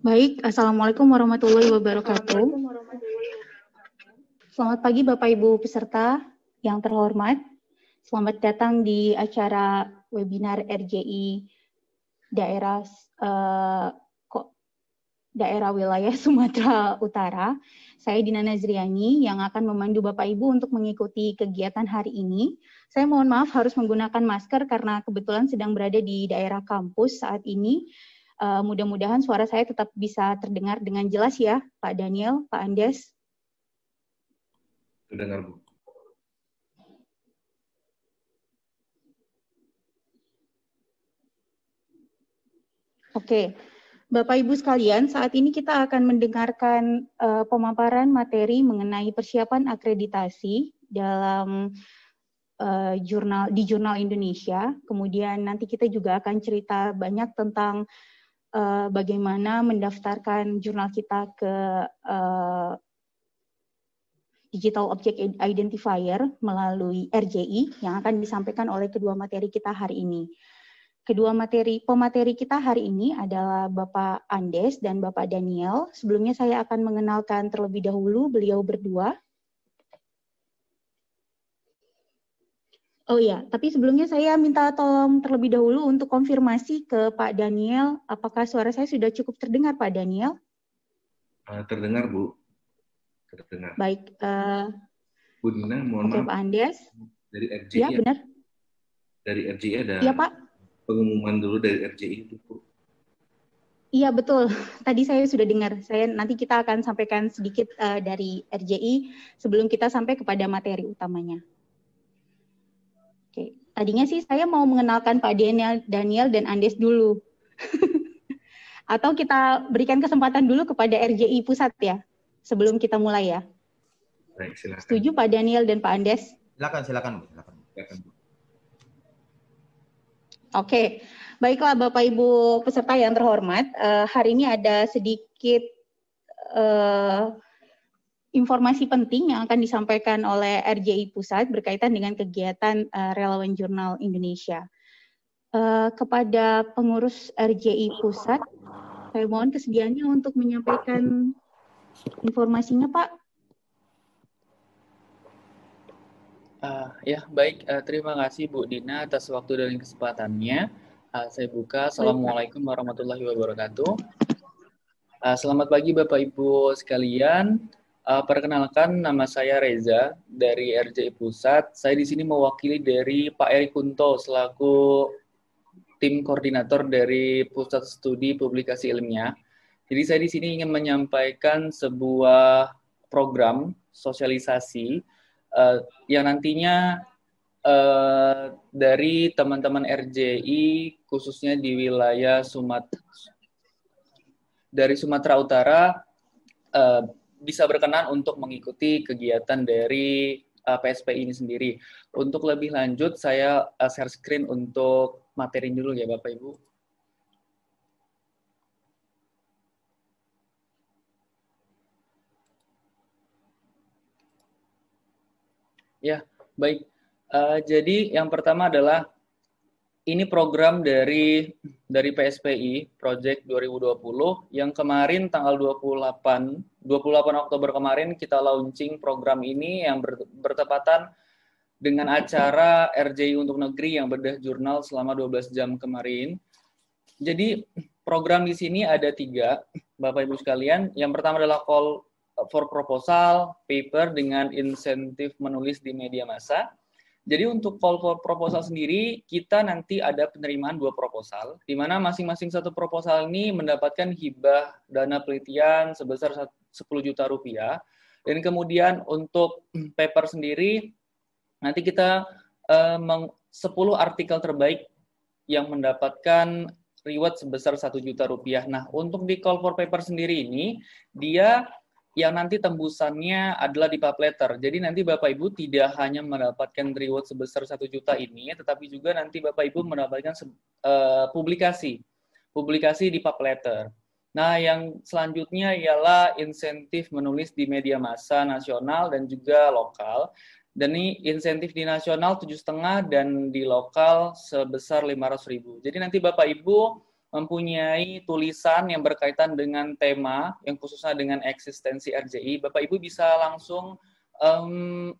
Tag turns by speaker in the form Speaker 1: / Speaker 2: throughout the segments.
Speaker 1: Baik, Assalamualaikum warahmatullahi wabarakatuh. Selamat pagi Bapak Ibu peserta yang terhormat. Selamat datang di acara webinar RJI daerah uh, daerah wilayah Sumatera Utara. Saya Dina Nazriani yang akan memandu Bapak Ibu untuk mengikuti kegiatan hari ini. Saya mohon maaf harus menggunakan masker karena kebetulan sedang berada di daerah kampus saat ini Uh, mudah-mudahan suara saya tetap bisa terdengar dengan jelas ya, Pak Daniel, Pak Andes.
Speaker 2: Terdengar, Bu.
Speaker 1: Oke, Bapak Ibu sekalian, saat ini kita akan mendengarkan uh, pemaparan materi mengenai persiapan akreditasi dalam uh, jurnal di jurnal Indonesia. Kemudian nanti kita juga akan cerita banyak tentang uh, bagaimana mendaftarkan jurnal kita ke uh, Digital Object Identifier melalui RJI yang akan disampaikan oleh kedua materi kita hari ini. Kedua materi pemateri kita hari ini adalah Bapak Andes dan Bapak Daniel. Sebelumnya saya akan mengenalkan terlebih dahulu beliau berdua. Oh iya, tapi sebelumnya saya minta tolong terlebih dahulu untuk konfirmasi ke Pak Daniel, apakah suara saya sudah cukup terdengar Pak Daniel?
Speaker 2: Uh, terdengar Bu, terdengar.
Speaker 1: Baik. Uh,
Speaker 2: Bu Dina, mohon
Speaker 1: okay, maaf. Pak Andes.
Speaker 2: Dari RJI.
Speaker 1: Ya, benar.
Speaker 2: Dari RJI ada
Speaker 1: Iya Pak.
Speaker 2: pengumuman dulu dari RJI itu Bu.
Speaker 1: Iya betul. Tadi saya sudah dengar. Saya nanti kita akan sampaikan sedikit uh, dari RJI sebelum kita sampai kepada materi utamanya. Tadinya sih saya mau mengenalkan Pak Daniel, Daniel dan Andes dulu. Atau kita berikan kesempatan dulu kepada RJI Pusat ya, sebelum kita mulai ya.
Speaker 2: Baik, silakan.
Speaker 1: Setuju Pak Daniel dan Pak Andes?
Speaker 3: Silakan, silakan, silakan. silakan.
Speaker 1: Oke, baiklah Bapak Ibu peserta yang terhormat, uh, hari ini ada sedikit uh, informasi penting yang akan disampaikan oleh RJI Pusat berkaitan dengan kegiatan uh, relawan jurnal Indonesia. Uh, kepada pengurus RJI Pusat, saya mohon kesediaannya untuk menyampaikan informasinya, Pak.
Speaker 4: Uh, ya, baik. Uh, terima kasih Bu Dina atas waktu dan kesempatannya. Uh, saya buka. Assalamualaikum warahmatullahi wabarakatuh. Uh, selamat pagi Bapak Ibu sekalian. Uh, perkenalkan, nama saya Reza dari RJI Pusat. Saya di sini mewakili dari Pak Eri Kunto selaku tim koordinator dari Pusat Studi Publikasi Ilmiah. Jadi saya di sini ingin menyampaikan sebuah program sosialisasi uh, yang nantinya uh, dari teman-teman RJI khususnya di wilayah Sumatera dari Sumatera Utara uh, bisa berkenan untuk mengikuti kegiatan dari uh, PSP ini sendiri. Untuk lebih lanjut, saya uh, share screen untuk materi dulu ya Bapak Ibu. Ya, baik. Uh, jadi yang pertama adalah ini program dari dari PSPI Project 2020 yang kemarin tanggal 28 28 Oktober kemarin kita launching program ini yang ber, bertepatan dengan acara RJI untuk negeri yang bedah jurnal selama 12 jam kemarin. Jadi program di sini ada tiga, Bapak Ibu sekalian. Yang pertama adalah call for proposal, paper dengan insentif menulis di media massa. Jadi untuk call for proposal sendiri, kita nanti ada penerimaan dua proposal, di mana masing-masing satu proposal ini mendapatkan hibah dana penelitian sebesar 10 juta rupiah. Dan kemudian untuk paper sendiri, nanti kita uh, 10 artikel terbaik yang mendapatkan reward sebesar 1 juta rupiah. Nah, untuk di call for paper sendiri ini, dia yang nanti tembusannya adalah di pub letter. Jadi nanti Bapak Ibu tidak hanya mendapatkan reward sebesar satu juta ini, tetapi juga nanti Bapak Ibu mendapatkan uh, publikasi, publikasi di pub letter. Nah, yang selanjutnya ialah insentif menulis di media massa nasional dan juga lokal. Dan ini insentif di nasional tujuh setengah dan di lokal sebesar 500 ribu. Jadi nanti Bapak Ibu mempunyai tulisan yang berkaitan dengan tema yang khususnya dengan eksistensi RJI, Bapak Ibu bisa langsung um,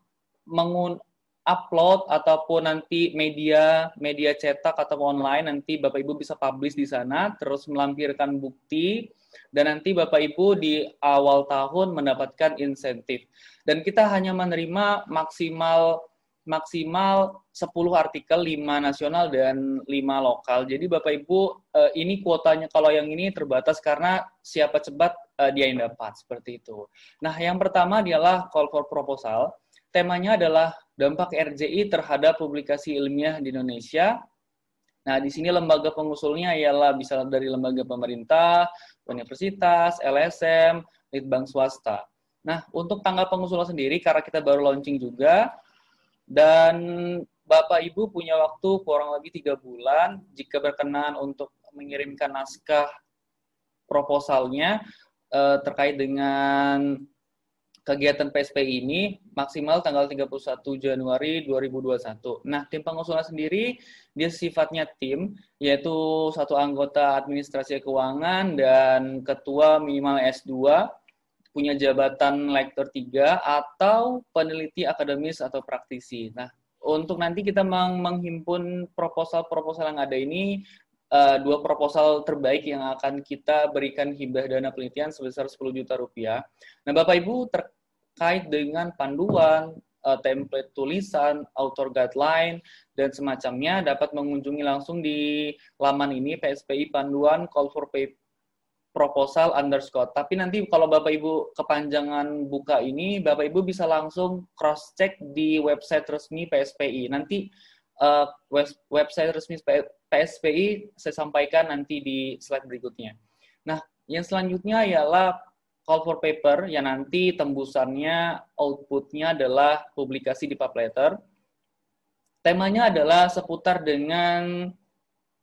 Speaker 4: mengun upload ataupun nanti media media cetak atau online nanti Bapak Ibu bisa publish di sana terus melampirkan bukti dan nanti Bapak Ibu di awal tahun mendapatkan insentif. Dan kita hanya menerima maksimal maksimal 10 artikel 5 nasional dan 5 lokal. Jadi Bapak Ibu eh, ini kuotanya kalau yang ini terbatas karena siapa cepat eh, dia yang dapat seperti itu. Nah, yang pertama adalah call for proposal. Temanya adalah dampak RJI terhadap publikasi ilmiah di Indonesia. Nah, di sini lembaga pengusulnya ialah bisa dari lembaga pemerintah, universitas, LSM, litbang swasta. Nah, untuk tanggal pengusulan sendiri, karena kita baru launching juga, dan Bapak Ibu punya waktu kurang lebih tiga bulan jika berkenan untuk mengirimkan naskah proposalnya eh, terkait dengan kegiatan PSP ini maksimal tanggal 31 Januari 2021. Nah, tim pengusulan sendiri dia sifatnya tim, yaitu satu anggota administrasi keuangan dan ketua minimal S2 punya jabatan lektor 3 atau peneliti akademis atau praktisi. Nah, untuk nanti kita meng menghimpun proposal-proposal yang ada ini, uh, dua proposal terbaik yang akan kita berikan hibah dana penelitian sebesar 10 juta rupiah. Nah, Bapak Ibu terkait dengan panduan, uh, template tulisan, author guideline, dan semacamnya dapat mengunjungi langsung di laman ini PSPI Panduan Call for Paper proposal underscore. Tapi nanti kalau Bapak Ibu kepanjangan buka ini, Bapak Ibu bisa langsung cross check di website resmi PSPI. Nanti uh, website resmi PSPI saya sampaikan nanti di slide berikutnya. Nah, yang selanjutnya ialah call for paper yang nanti tembusannya outputnya adalah publikasi di Letter. Temanya adalah seputar dengan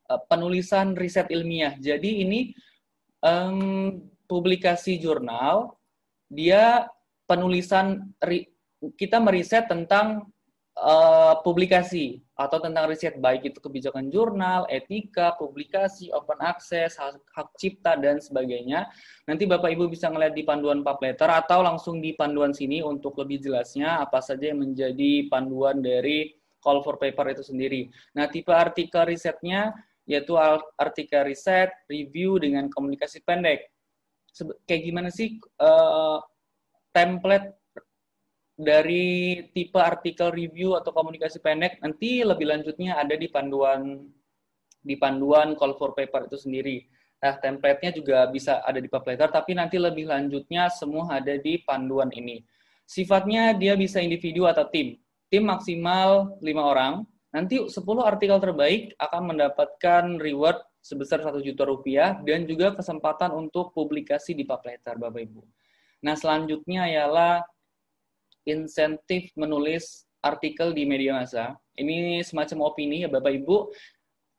Speaker 4: uh, penulisan riset ilmiah. Jadi ini um, publikasi jurnal, dia penulisan kita meriset tentang uh, publikasi atau tentang riset baik itu kebijakan jurnal, etika, publikasi, open access, hak, hak cipta dan sebagainya. Nanti Bapak Ibu bisa ngeliat di panduan pub letter atau langsung di panduan sini untuk lebih jelasnya apa saja yang menjadi panduan dari call for paper itu sendiri. Nah, tipe artikel risetnya yaitu artikel riset, review dengan komunikasi pendek. Kayak gimana sih uh, template dari tipe artikel review atau komunikasi pendek nanti lebih lanjutnya ada di panduan di panduan call for paper itu sendiri. Nah, template-nya juga bisa ada di letter, tapi nanti lebih lanjutnya semua ada di panduan ini. Sifatnya dia bisa individu atau tim. Tim maksimal 5 orang, Nanti 10 artikel terbaik akan mendapatkan reward sebesar 1 juta rupiah dan juga kesempatan untuk publikasi di Letter, Bapak Ibu. Nah, selanjutnya ialah insentif menulis artikel di media massa. Ini semacam opini ya Bapak Ibu.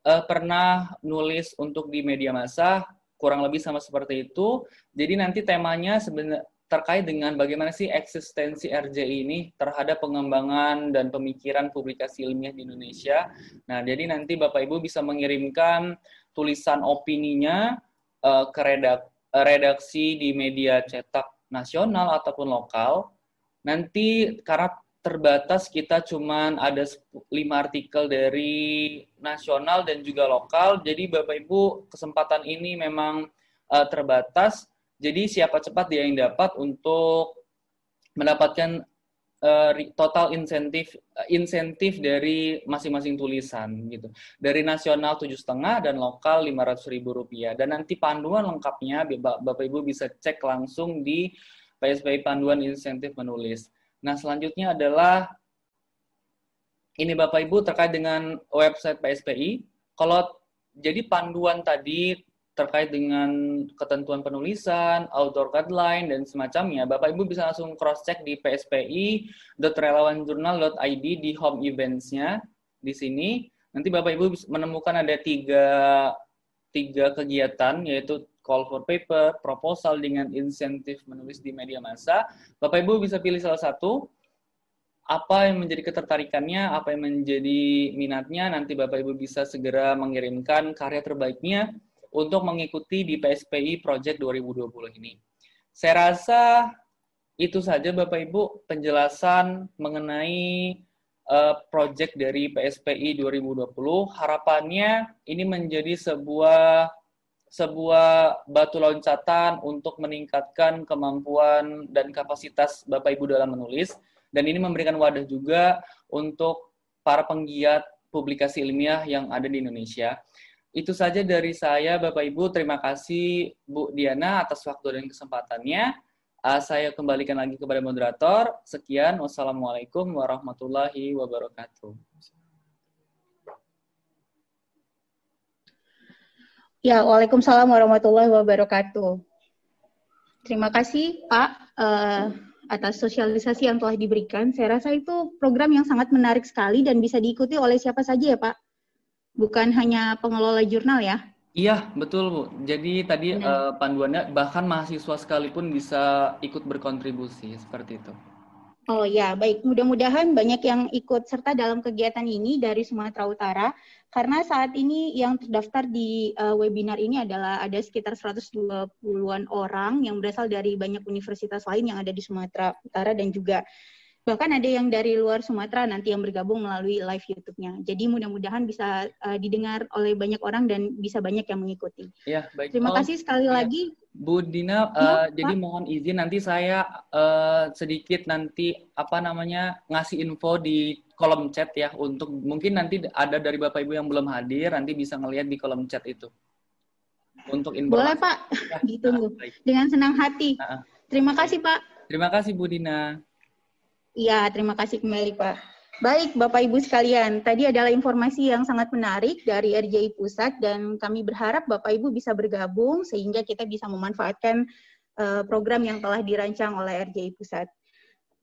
Speaker 4: Eh, pernah nulis untuk di media massa, kurang lebih sama seperti itu. Jadi nanti temanya sebenarnya terkait dengan bagaimana sih eksistensi RJI ini terhadap pengembangan dan pemikiran publikasi ilmiah di Indonesia. Nah, jadi nanti Bapak Ibu bisa mengirimkan tulisan opininya uh, ke redak redaksi di media cetak nasional ataupun lokal. Nanti karena terbatas kita cuman ada lima artikel dari nasional dan juga lokal. Jadi Bapak Ibu kesempatan ini memang uh, terbatas jadi siapa cepat dia yang dapat untuk mendapatkan uh, total insentif uh, insentif dari masing-masing tulisan gitu. Dari nasional tujuh setengah dan lokal lima ratus ribu rupiah. Dan nanti panduan lengkapnya Bapak Ibu bisa cek langsung di PSBI panduan insentif menulis. Nah selanjutnya adalah ini Bapak Ibu terkait dengan website PSPI. Kalau jadi panduan tadi terkait dengan ketentuan penulisan, outdoor guideline, dan semacamnya, Bapak Ibu bisa langsung cross-check di pspi.relawanjurnal.id di home events-nya di sini. Nanti Bapak Ibu menemukan ada tiga, tiga kegiatan, yaitu call for paper, proposal dengan insentif menulis di media massa. Bapak Ibu bisa pilih salah satu, apa yang menjadi ketertarikannya, apa yang menjadi minatnya, nanti Bapak Ibu bisa segera mengirimkan karya terbaiknya untuk mengikuti di PSPI Project 2020 ini. Saya rasa itu saja Bapak Ibu penjelasan mengenai uh, project dari PSPI 2020. Harapannya ini menjadi sebuah sebuah batu loncatan untuk meningkatkan kemampuan dan kapasitas Bapak Ibu dalam menulis dan ini memberikan wadah juga untuk para penggiat publikasi ilmiah yang ada di Indonesia. Itu saja dari saya Bapak Ibu. Terima kasih Bu Diana atas waktu dan kesempatannya. Uh, saya kembalikan lagi kepada moderator. Sekian, wassalamualaikum warahmatullahi wabarakatuh.
Speaker 1: Ya, waalaikumsalam warahmatullahi wabarakatuh. Terima kasih Pak uh, atas sosialisasi yang telah diberikan. Saya rasa itu program yang sangat menarik sekali dan bisa diikuti oleh siapa saja ya Pak. Bukan hanya pengelola jurnal ya.
Speaker 4: Iya, betul Bu. Jadi tadi uh, panduannya bahkan mahasiswa sekalipun bisa ikut berkontribusi seperti itu.
Speaker 1: Oh ya, baik. Mudah-mudahan banyak yang ikut serta dalam kegiatan ini dari Sumatera Utara karena saat ini yang terdaftar di uh, webinar ini adalah ada sekitar 120-an orang yang berasal dari banyak universitas lain yang ada di Sumatera Utara dan juga Bahkan ada yang dari luar Sumatera nanti yang bergabung melalui live YouTube-nya. Jadi mudah-mudahan bisa uh, didengar oleh banyak orang dan bisa banyak yang mengikuti.
Speaker 4: Ya, baik.
Speaker 1: Terima oh, kasih sekali ya. lagi.
Speaker 4: Bu Dina, uh, ya, jadi mohon izin nanti saya uh, sedikit nanti apa namanya ngasih info di kolom chat ya untuk mungkin nanti ada dari Bapak Ibu yang belum hadir nanti bisa ngelihat di kolom chat itu. Untuk
Speaker 1: info. Boleh Pak, ya, ditunggu. Nah, Dengan senang hati. Nah, Terima kasih Pak.
Speaker 4: Terima kasih Bu Dina.
Speaker 1: Iya, terima kasih kembali Pak. Baik, Bapak Ibu sekalian, tadi adalah informasi yang sangat menarik dari RJI Pusat dan kami berharap Bapak Ibu bisa bergabung sehingga kita bisa memanfaatkan uh, program yang telah dirancang oleh RJI Pusat.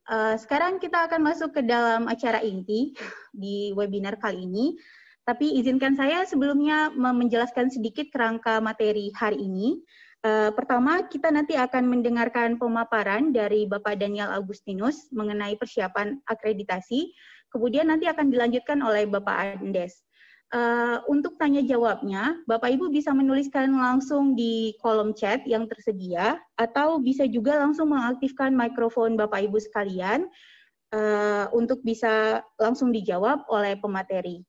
Speaker 1: Uh, sekarang kita akan masuk ke dalam acara inti di webinar kali ini. Tapi izinkan saya sebelumnya menjelaskan sedikit kerangka materi hari ini. Uh, pertama, kita nanti akan mendengarkan pemaparan dari Bapak Daniel Agustinus mengenai persiapan akreditasi. Kemudian nanti akan dilanjutkan oleh Bapak Andes. Uh, untuk tanya jawabnya, Bapak Ibu bisa menuliskan langsung di kolom chat yang tersedia, atau bisa juga langsung mengaktifkan mikrofon Bapak Ibu sekalian uh, untuk bisa langsung dijawab oleh pemateri.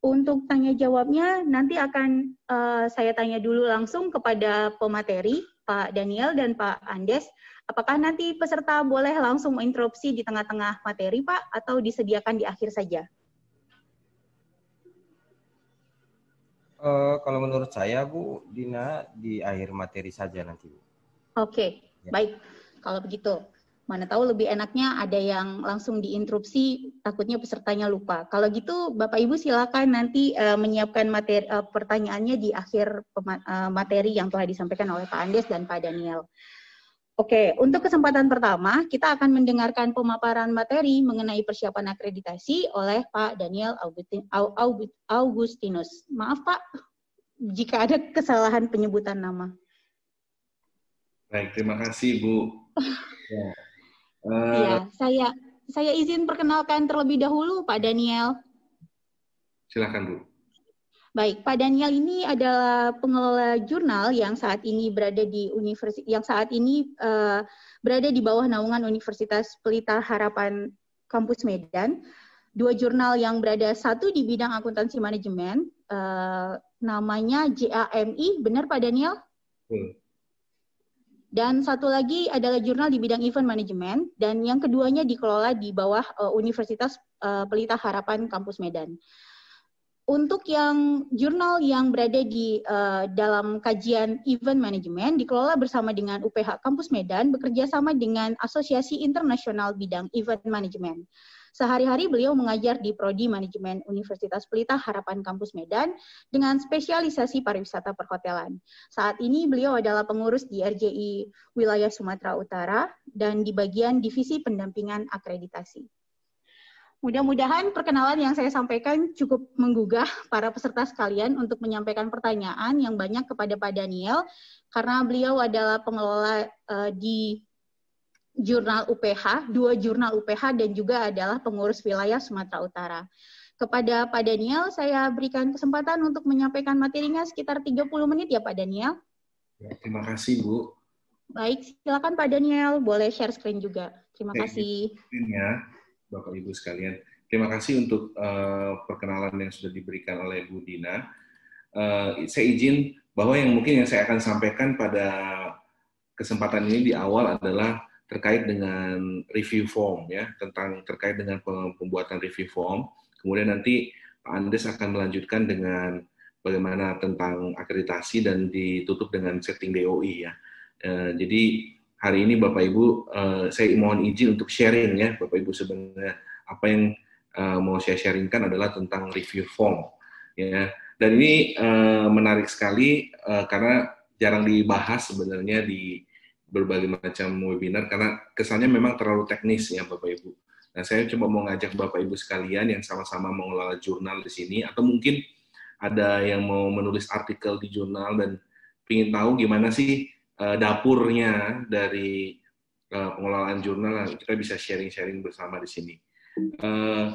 Speaker 1: Untuk tanya jawabnya nanti akan uh, saya tanya dulu langsung kepada pemateri Pak Daniel dan Pak Andes. Apakah nanti peserta boleh langsung menginterupsi di tengah-tengah materi Pak atau disediakan di akhir saja?
Speaker 3: Uh, kalau menurut saya Bu Dina di akhir materi saja nanti Bu.
Speaker 1: Oke, okay. ya. baik. Kalau begitu. Mana tahu lebih enaknya ada yang langsung diinterupsi, takutnya pesertanya lupa. Kalau gitu, Bapak Ibu silakan nanti uh, menyiapkan materi uh, pertanyaannya di akhir uh, materi yang telah disampaikan oleh Pak Andes dan Pak Daniel. Oke, untuk kesempatan pertama, kita akan mendengarkan pemaparan materi mengenai persiapan akreditasi oleh Pak Daniel Augustinus. Maaf Pak, jika ada kesalahan penyebutan nama.
Speaker 2: Baik, terima kasih Bu. Ya.
Speaker 1: Iya, uh, saya saya izin perkenalkan terlebih dahulu Pak Daniel.
Speaker 2: Silakan Bu.
Speaker 1: Baik, Pak Daniel ini adalah pengelola jurnal yang saat ini berada di universitas yang saat ini uh, berada di bawah naungan Universitas Pelita Harapan Kampus Medan. Dua jurnal yang berada satu di bidang akuntansi manajemen, uh, namanya JAMI, benar Pak Daniel? Hmm. Dan satu lagi adalah jurnal di bidang event management dan yang keduanya dikelola di bawah uh, Universitas uh, Pelita Harapan Kampus Medan. Untuk yang jurnal yang berada di uh, dalam kajian event management dikelola bersama dengan UPH Kampus Medan bekerja sama dengan Asosiasi Internasional Bidang Event Management. Sehari-hari beliau mengajar di Prodi Manajemen Universitas Pelita Harapan Kampus Medan dengan spesialisasi pariwisata perhotelan. Saat ini beliau adalah pengurus di RJI Wilayah Sumatera Utara dan di bagian Divisi Pendampingan Akreditasi. Mudah-mudahan perkenalan yang saya sampaikan cukup menggugah para peserta sekalian untuk menyampaikan pertanyaan yang banyak kepada Pak Daniel, karena beliau adalah pengelola uh, di jurnal UPH, dua jurnal UPH dan juga adalah pengurus wilayah Sumatera Utara. kepada Pak Daniel, saya berikan kesempatan untuk menyampaikan materinya sekitar 30 menit ya Pak Daniel.
Speaker 2: Ya, terima kasih Bu.
Speaker 1: Baik, silakan Pak Daniel, boleh share screen juga. Terima kasih.
Speaker 2: Ya, Bapak Ibu sekalian. Terima kasih untuk uh, perkenalan yang sudah diberikan oleh Bu Dina. Uh, saya izin bahwa yang mungkin yang saya akan sampaikan pada kesempatan ini di awal adalah terkait dengan review form ya tentang terkait dengan pembuatan review form. Kemudian nanti Pak Andes akan melanjutkan dengan bagaimana tentang akreditasi dan ditutup dengan setting DOI ya. Uh, jadi hari ini Bapak Ibu uh, saya mohon izin untuk sharing ya Bapak Ibu sebenarnya apa yang uh, mau saya sharingkan adalah tentang review form ya. Dan ini menarik sekali karena jarang dibahas sebenarnya di berbagai macam webinar karena kesannya memang terlalu teknis ya Bapak Ibu. Nah, saya coba mau ngajak Bapak Ibu sekalian yang sama-sama mengelola jurnal di sini atau mungkin ada yang mau menulis artikel di jurnal dan ingin tahu gimana sih uh, dapurnya dari uh, pengelolaan jurnal, kita bisa sharing-sharing bersama di sini. Uh,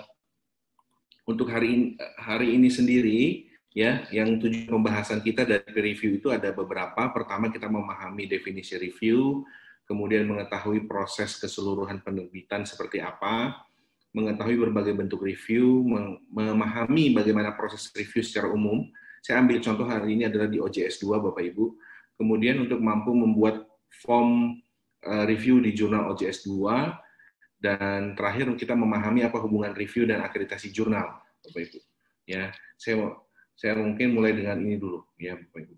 Speaker 2: untuk hari ini, hari ini sendiri, ya yang tujuan pembahasan kita dari review itu ada beberapa. Pertama kita memahami definisi review, kemudian mengetahui proses keseluruhan penerbitan seperti apa, mengetahui berbagai bentuk review, memahami bagaimana proses review secara umum. Saya ambil contoh hari ini adalah di OJS 2 Bapak Ibu. Kemudian untuk mampu membuat form eh, review di jurnal OJS 2 dan terakhir kita memahami apa hubungan review dan akreditasi jurnal Bapak Ibu. Ya, saya saya mungkin mulai dengan ini dulu, ya Bapak Ibu.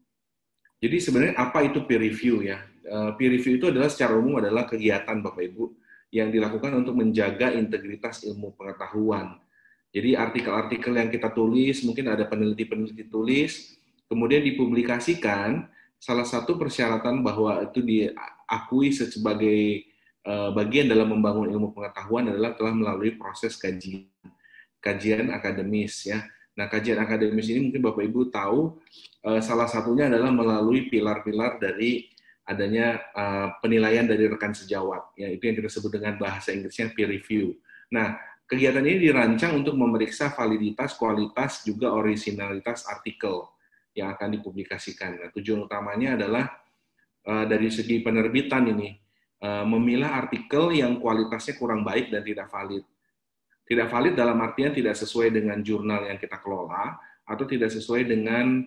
Speaker 2: Jadi sebenarnya apa itu peer review ya? Eh, peer review itu adalah secara umum adalah kegiatan Bapak Ibu yang dilakukan untuk menjaga integritas ilmu pengetahuan. Jadi artikel-artikel yang kita tulis, mungkin ada peneliti-peneliti tulis, kemudian dipublikasikan, salah satu persyaratan bahwa itu diakui sebagai eh, bagian dalam membangun ilmu pengetahuan adalah telah melalui proses kajian kajian akademis ya. Nah, kajian akademis ini mungkin Bapak Ibu tahu uh, salah satunya adalah melalui pilar-pilar dari adanya uh, penilaian dari rekan sejawat. Ya, itu yang kita sebut dengan bahasa Inggrisnya peer review. Nah, kegiatan ini dirancang untuk memeriksa validitas, kualitas, juga originalitas artikel yang akan dipublikasikan. Nah, tujuan utamanya adalah uh, dari segi penerbitan ini memilah artikel yang kualitasnya kurang baik dan tidak valid tidak valid dalam artian tidak sesuai dengan jurnal yang kita kelola atau tidak sesuai dengan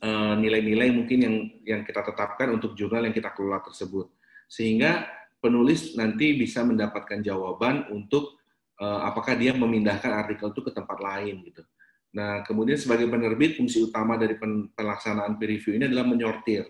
Speaker 2: eh, nilai-nilai uh, mungkin yang yang kita tetapkan untuk jurnal yang kita kelola tersebut. Sehingga penulis nanti bisa mendapatkan jawaban untuk uh, apakah dia memindahkan artikel itu ke tempat lain gitu. Nah, kemudian sebagai penerbit fungsi utama dari pelaksanaan peer review ini adalah menyortir.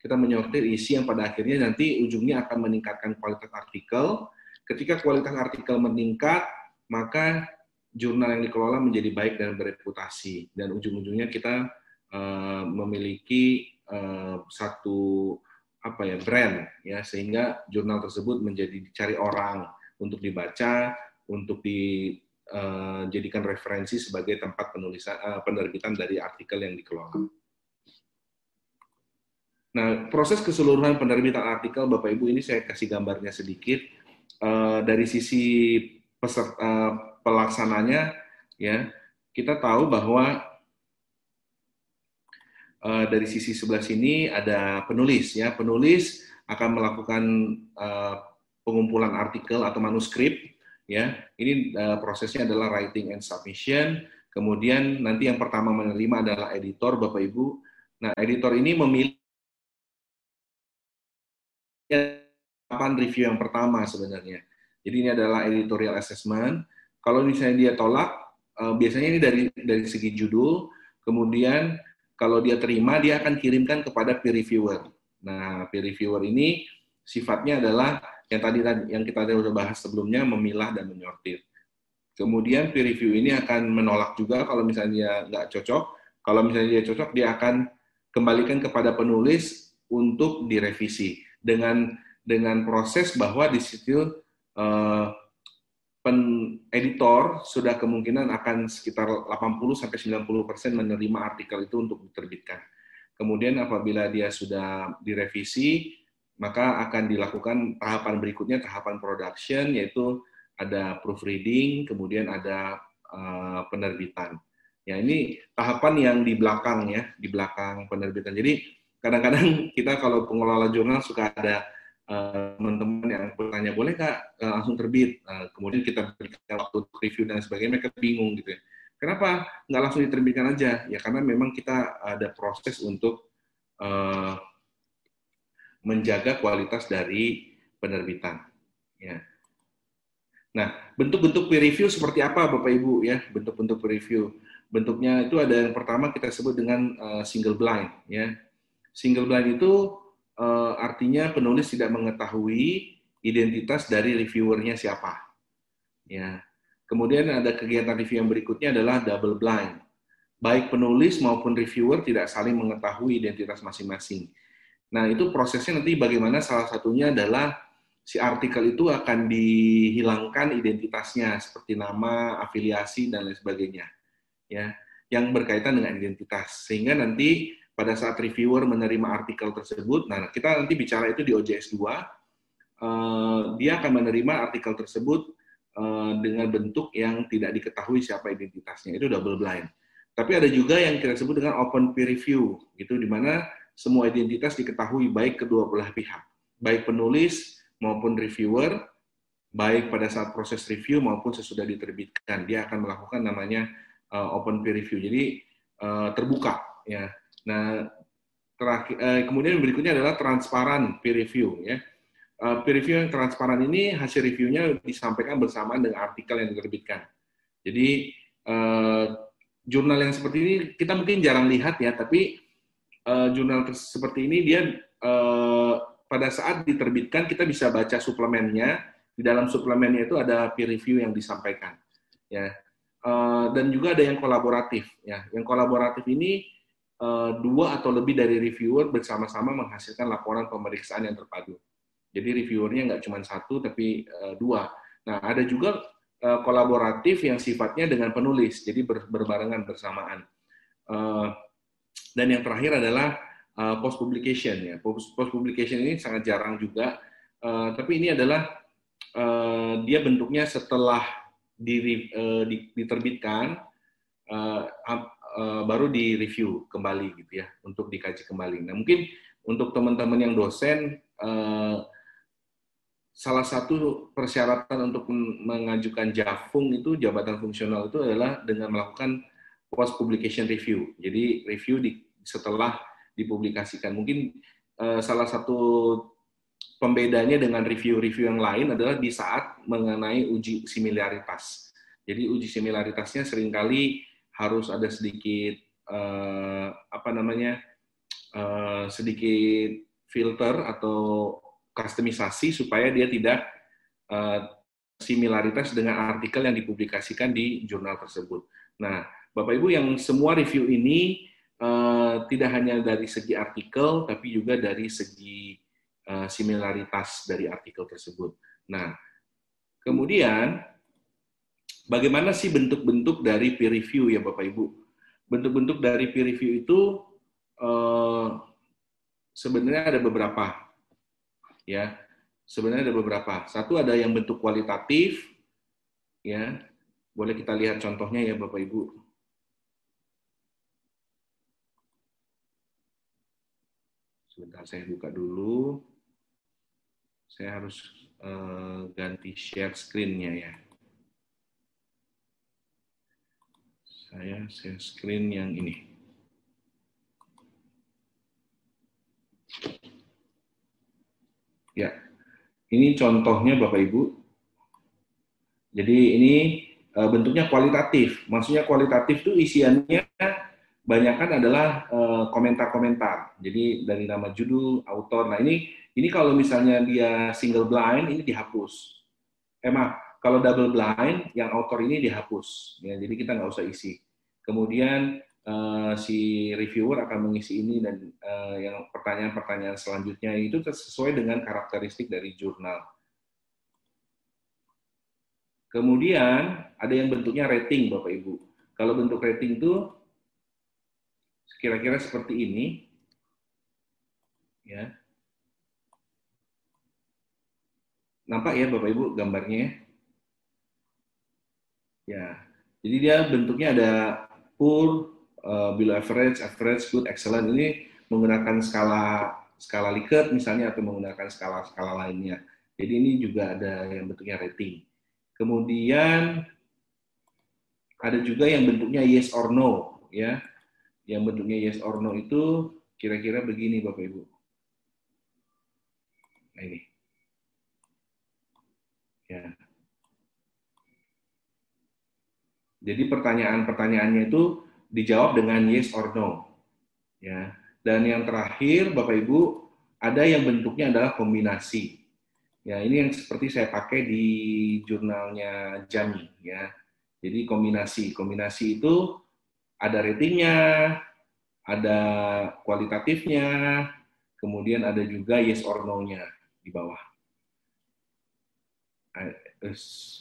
Speaker 2: Kita menyortir isi yang pada akhirnya nanti ujungnya akan meningkatkan kualitas artikel Ketika kualitas artikel meningkat, maka jurnal yang dikelola menjadi baik dan bereputasi dan ujung-ujungnya kita uh, memiliki uh, satu apa ya brand ya sehingga jurnal tersebut menjadi dicari orang untuk dibaca untuk dijadikan uh, referensi sebagai tempat penulisan uh, penerbitan dari artikel yang dikelola. Nah, proses keseluruhan penerbitan artikel Bapak Ibu ini saya kasih gambarnya sedikit uh, dari sisi peserta uh, pelaksananya ya kita tahu bahwa uh, dari sisi sebelah sini ada penulis ya. Penulis akan melakukan uh, pengumpulan artikel atau manuskrip ya. Ini uh, prosesnya adalah writing and submission. Kemudian nanti yang pertama menerima adalah editor bapak ibu. Nah editor ini memilih tahapan review yang pertama sebenarnya. Jadi ini adalah editorial assessment. Kalau misalnya dia tolak, uh, biasanya ini dari dari segi judul, kemudian kalau dia terima dia akan kirimkan kepada peer reviewer. Nah, peer reviewer ini sifatnya adalah yang tadi yang kita sudah bahas sebelumnya memilah dan menyortir. Kemudian peer review ini akan menolak juga kalau misalnya dia nggak cocok. Kalau misalnya dia cocok, dia akan kembalikan kepada penulis untuk direvisi dengan dengan proses bahwa di situ uh, pen editor sudah kemungkinan akan sekitar 80 sampai 90 persen menerima artikel itu untuk diterbitkan. Kemudian apabila dia sudah direvisi, maka akan dilakukan tahapan berikutnya tahapan production yaitu ada proofreading, kemudian ada uh, penerbitan. Ya ini tahapan yang di belakang ya, di belakang penerbitan. Jadi kadang-kadang kita kalau pengelola jurnal suka ada teman-teman yang bertanya boleh nggak uh, langsung terbit, uh, kemudian kita berikan waktu review dan sebagainya, mereka bingung gitu ya. Kenapa nggak langsung diterbitkan aja? Ya karena memang kita ada proses untuk uh, menjaga kualitas dari penerbitan. Ya. Nah, bentuk-bentuk peer review seperti apa Bapak Ibu ya? Bentuk-bentuk peer review. Bentuknya itu ada yang pertama kita sebut dengan uh, single blind ya. Single blind itu uh, artinya penulis tidak mengetahui identitas dari reviewernya siapa. Ya. Kemudian ada kegiatan review yang berikutnya adalah double blind. Baik penulis maupun reviewer tidak saling mengetahui identitas masing-masing. Nah, itu prosesnya nanti bagaimana salah satunya adalah si artikel itu akan dihilangkan identitasnya seperti nama, afiliasi dan lain sebagainya. Ya, yang berkaitan dengan identitas. Sehingga nanti pada saat reviewer menerima artikel tersebut, nah kita nanti bicara itu di OJS 2, uh, eh, dia akan menerima artikel tersebut Eh, dengan bentuk yang tidak diketahui siapa identitasnya itu double blind. Tapi ada juga yang kita sebut dengan open peer review, gitu di mana semua identitas diketahui baik kedua belah pihak, baik penulis maupun reviewer, baik pada saat proses review maupun sesudah diterbitkan, dia akan melakukan namanya uh, open peer review. Jadi uh, terbuka, ya. Nah, terakhir, uh, kemudian berikutnya adalah transparan peer review, ya uh, peer review yang transparan ini hasil reviewnya disampaikan bersamaan dengan artikel yang diterbitkan. Jadi uh, jurnal yang seperti ini kita mungkin jarang lihat ya, tapi uh, jurnal seperti ini dia uh, pada saat diterbitkan kita bisa baca suplemennya. Di dalam suplemennya itu ada peer review yang disampaikan. Ya. Uh, dan juga ada yang kolaboratif. Ya. Yang kolaboratif ini dua atau lebih dari reviewer bersama-sama menghasilkan laporan pemeriksaan yang terpadu. Jadi reviewernya nggak cuma satu, tapi uh, dua. Nah, ada juga uh, kolaboratif yang sifatnya dengan penulis, jadi ber, berbarengan bersamaan. Dan yang terakhir adalah post publication ya. Post, publication ini sangat jarang juga, tapi ini adalah dia bentuknya setelah di, diterbitkan uh, baru di review kembali gitu ya untuk dikaji kembali. Nah mungkin untuk teman-teman yang dosen uh, salah satu persyaratan untuk mengajukan JAFUNG itu jabatan fungsional itu adalah dengan melakukan post publication review. Jadi review di, setelah dipublikasikan. Mungkin uh, salah satu pembedanya dengan review-review yang lain adalah di saat mengenai uji similaritas. Jadi uji similaritasnya sering kali harus ada sedikit uh, apa namanya uh, sedikit filter atau kustomisasi supaya dia tidak uh, similaritas dengan artikel yang dipublikasikan di jurnal tersebut. Nah, Bapak Ibu yang semua review ini uh, tidak hanya dari segi artikel, tapi juga dari segi uh, similaritas dari artikel tersebut. Nah, kemudian bagaimana sih bentuk-bentuk dari peer review ya Bapak Ibu? Bentuk-bentuk dari peer review itu uh, sebenarnya ada beberapa ya sebenarnya ada beberapa. Satu ada yang bentuk kualitatif, ya boleh kita lihat contohnya ya Bapak Ibu. Sebentar saya buka dulu. Saya harus uh, ganti share screen-nya ya. Saya share screen yang ini. Ya, ini contohnya Bapak Ibu. Jadi ini uh, bentuknya kualitatif. Maksudnya kualitatif itu isiannya banyakkan adalah eh, komentar-komentar. Jadi dari nama judul, autor. Nah ini ini kalau misalnya dia single blind ini dihapus. Eh kalau double blind yang autor ini dihapus. Ya, jadi kita nggak usah isi. Kemudian uh, si reviewer akan mengisi ini dan uh, yang pertanyaan-pertanyaan selanjutnya itu sesuai dengan karakteristik dari jurnal. Kemudian ada yang bentuknya rating Bapak Ibu. Kalau bentuk rating itu kira-kira seperti ini. Ya. Nampak ya Bapak Ibu gambarnya ya? Ya. Jadi dia bentuknya ada poor, uh, below average, average, good, excellent. Ini menggunakan skala skala Likert misalnya atau menggunakan skala-skala lainnya. Jadi ini juga ada yang bentuknya rating. Kemudian ada juga yang bentuknya yes or no, ya. Yang bentuknya yes or no itu kira-kira begini Bapak Ibu. Nah ini. Ya. Jadi pertanyaan-pertanyaannya itu dijawab dengan yes or no. Ya. Dan yang terakhir Bapak Ibu ada yang bentuknya adalah kombinasi. Ya, ini yang seperti saya pakai di jurnalnya Jami ya. Jadi kombinasi, kombinasi itu ada ratingnya, ada kualitatifnya, kemudian ada juga yes or no-nya di bawah. Eh,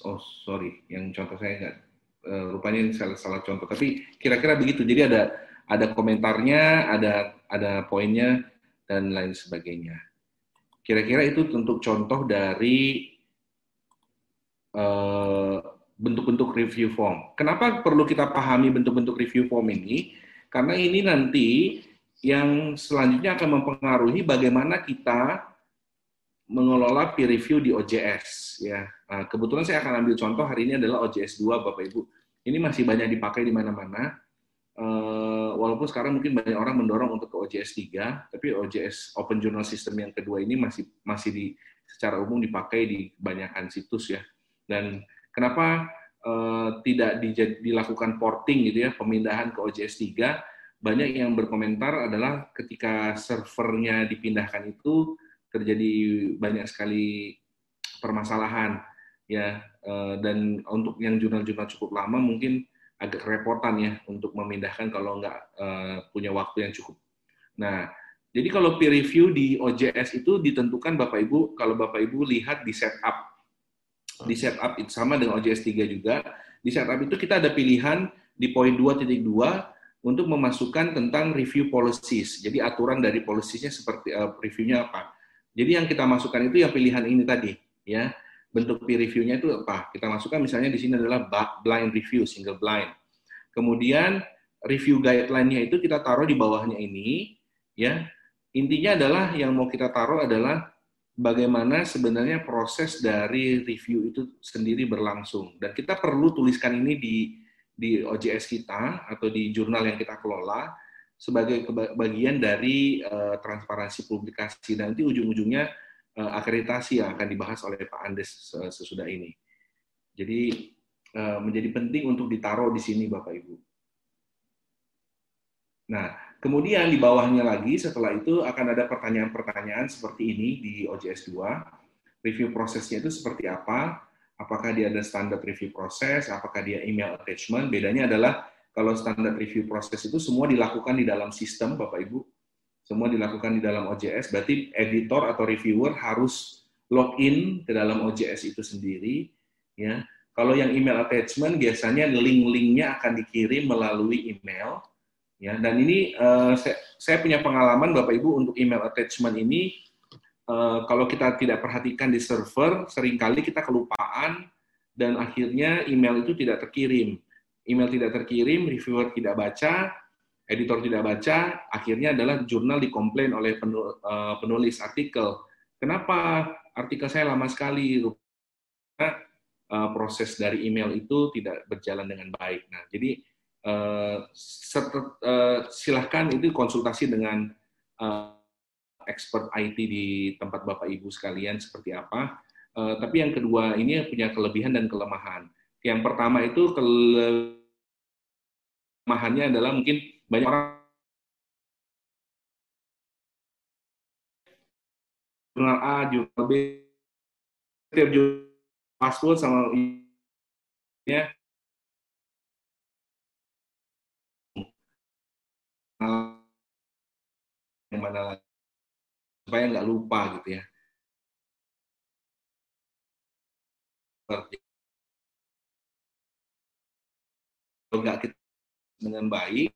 Speaker 2: oh sorry, yang contoh saya nggak rupanya ini salah, salah contoh, tapi kira-kira begitu. Jadi ada ada komentarnya, ada ada poinnya dan lain sebagainya. Kira-kira itu untuk contoh dari uh, bentuk-bentuk review form. Kenapa perlu kita pahami bentuk-bentuk review form ini? Karena ini nanti yang selanjutnya akan mempengaruhi bagaimana kita mengelola peer review di OJS ya. Nah, kebetulan saya akan ambil contoh hari ini adalah OJS 2 Bapak Ibu. Ini masih banyak dipakai di mana-mana. Uh, walaupun sekarang mungkin banyak orang mendorong untuk ke OJS 3, tapi OJS Open Journal System yang kedua ini masih masih di secara umum dipakai di kebanyakan situs ya. Dan Kenapa uh, tidak di, dilakukan porting gitu ya, pemindahan ke OJS 3? Banyak yang berkomentar adalah ketika servernya dipindahkan itu terjadi banyak sekali permasalahan ya uh, dan untuk yang jurnal-jurnal cukup lama mungkin agak repotan ya untuk memindahkan kalau nggak uh, punya waktu yang cukup. Nah, jadi kalau peer review di OJS itu ditentukan Bapak Ibu, kalau Bapak Ibu lihat di setup di setup itu sama dengan OJS 3 juga. Di setup itu kita ada pilihan di poin 2.2 untuk memasukkan tentang review policies. Jadi aturan dari policies-nya seperti uh, reviewnya apa. Jadi yang kita masukkan itu yang pilihan ini tadi, ya. Bentuk peer review-nya itu apa? Kita masukkan misalnya di sini adalah blind review, single blind. Kemudian review guideline-nya itu kita taruh di bawahnya ini, ya. Intinya adalah yang mau kita taruh adalah bagaimana sebenarnya proses dari review itu sendiri berlangsung. Dan kita perlu tuliskan ini di di OJS kita atau di jurnal yang kita kelola sebagai bagian dari uh, transparansi publikasi. Nanti ujung-ujungnya uh, akreditasi yang akan dibahas oleh Pak Andes sesudah ini. Jadi uh, menjadi penting untuk ditaruh di sini Bapak Ibu. Nah, Kemudian di bawahnya lagi setelah itu akan ada pertanyaan-pertanyaan seperti ini di OJS 2. Review prosesnya itu seperti apa? Apakah dia ada standar review proses? Apakah dia email attachment? Bedanya adalah kalau standar review proses itu semua dilakukan di dalam sistem, Bapak Ibu. Semua dilakukan di dalam OJS, berarti editor atau reviewer harus login ke dalam OJS itu sendiri. Ya, kalau yang email attachment biasanya link-linknya akan dikirim melalui email ya dan ini uh, saya, saya punya pengalaman bapak ibu untuk email attachment ini uh, kalau kita tidak perhatikan di server sering kali kita kelupaan dan akhirnya email itu tidak terkirim email tidak terkirim reviewer tidak baca editor tidak baca akhirnya adalah jurnal dikomplain oleh eh, penulis artikel kenapa artikel saya lama sekali karena proses dari email itu tidak berjalan dengan baik nah jadi uh, silahkan itu konsultasi dengan expert IT di tempat Bapak Ibu sekalian seperti apa. Tapi yang kedua ini punya kelebihan dan kelemahan. Yang pertama itu kelemahannya adalah mungkin banyak orang jurnal A, jurnal B, setiap jurnal password sama ya yang mana lagi? Supaya nggak lupa gitu ya. Nggak kita dengan baik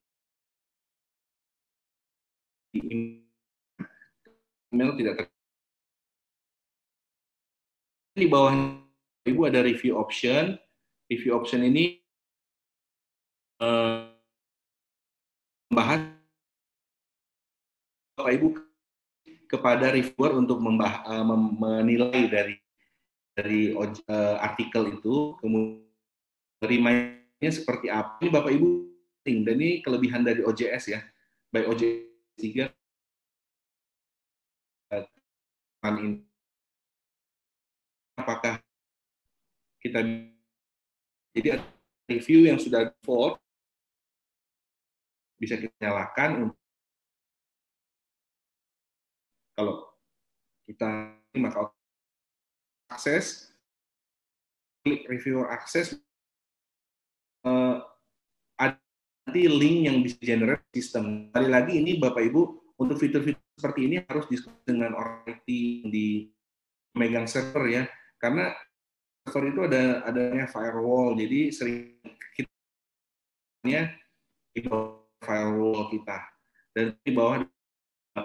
Speaker 2: email tidak ter di bawah ibu ada review option review option ini membahas Bapak Ibu kepada reviewer untuk membah, uh, menilai dari dari uh, artikel itu, kemudian terimanya seperti apa. Ini Bapak Ibu dan ini kelebihan dari OJS ya. Baik OJS 3 apakah kita jadi review yang sudah default bisa kita nyalakan kalau kita maka akses klik reviewer akses ada nanti link yang bisa generate sistem. Kali lagi ini Bapak Ibu untuk fitur-fitur seperti ini harus diskusi dengan orang IT di megang server ya, karena server itu ada adanya firewall, jadi sering kita di bawah firewall kita. Dan di bawah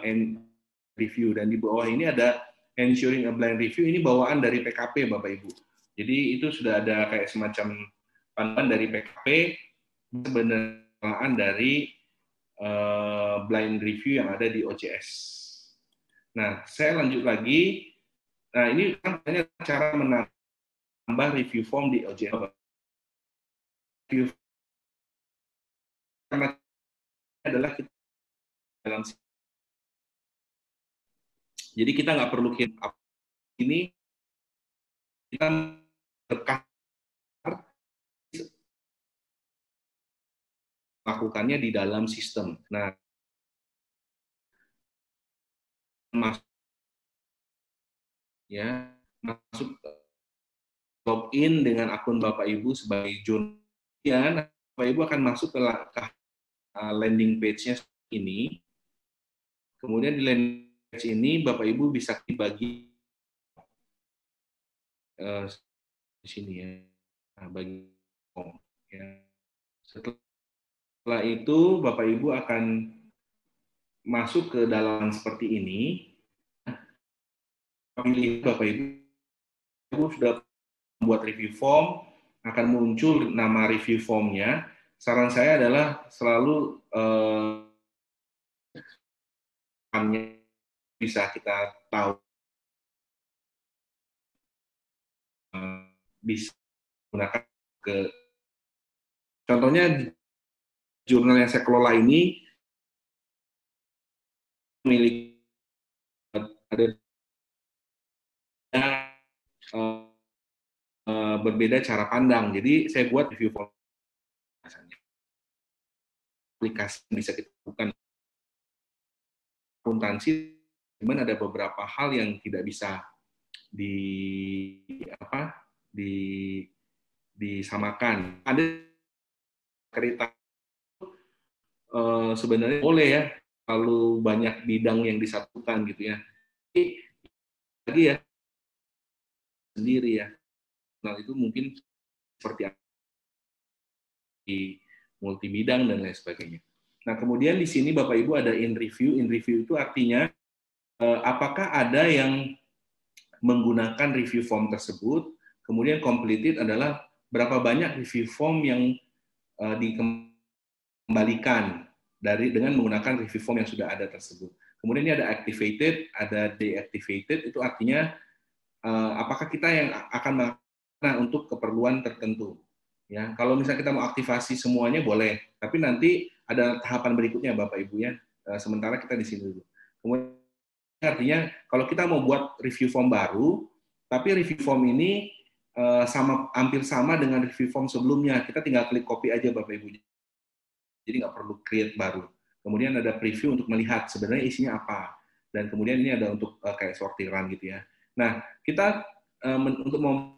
Speaker 2: end review. Dan di bawah ini ada ensuring a blind review. Ini bawaan dari PKP Bapak Ibu. Jadi itu sudah ada kayak semacam panduan dari PKP sebenarnya dari uh, blind review yang ada di OCS. Nah, saya lanjut lagi. Nah, ini kan cara menambah review form di OCS. Review karena adalah kita dalam jadi kita nggak perlu kirim ini kita berkah lakukannya di dalam sistem. Nah, masuk ya masuk login dengan akun Bapak Ibu sebagai jurnalis, Bapak Ibu akan masuk ke, ke uh, landing page-nya ini. Kemudian di landing page ini Bapak Ibu bisa dibagi uh, di sini ya. Nah, bagi ya. Setelah setelah itu Bapak Ibu akan masuk ke dalam seperti ini. Pilih Bapak Ibu sudah membuat review form, akan muncul nama review formnya. Saran saya adalah selalu eh, bisa kita tahu eh, bisa gunakan ke contohnya jurnal yang saya kelola ini memiliki ada uh, uh, berbeda cara pandang. Jadi saya buat review form aplikasi bisa kita lakukan. Akuntansi cuman ada beberapa hal yang tidak bisa di apa di disamakan. Ada cerita uh, sebenarnya boleh ya kalau banyak bidang yang disatukan gitu ya. Lagi ya sendiri ya. Nah itu mungkin seperti di multi bidang dan lain sebagainya. Nah kemudian di sini Bapak Ibu ada in review. In review itu artinya uh, apakah ada yang menggunakan review form tersebut, kemudian completed adalah berapa banyak review form yang uh, kembalikan dari dengan menggunakan review form yang sudah ada tersebut. Kemudian ini ada activated, ada deactivated, itu artinya uh, apakah kita yang akan melakukan untuk keperluan tertentu. Ya, kalau misalnya kita mau aktivasi semuanya boleh, tapi nanti ada tahapan berikutnya Bapak Ibu ya. Uh, sementara kita di sini dulu. Kemudian artinya kalau kita mau buat review form baru, tapi review form ini uh, sama hampir sama dengan review form sebelumnya, kita tinggal klik copy aja Bapak Ibu jadi nggak perlu create baru. Kemudian ada preview untuk melihat sebenarnya isinya apa. Dan kemudian ini ada untuk uh, kayak sortiran gitu ya. Nah, kita uh, men untuk mau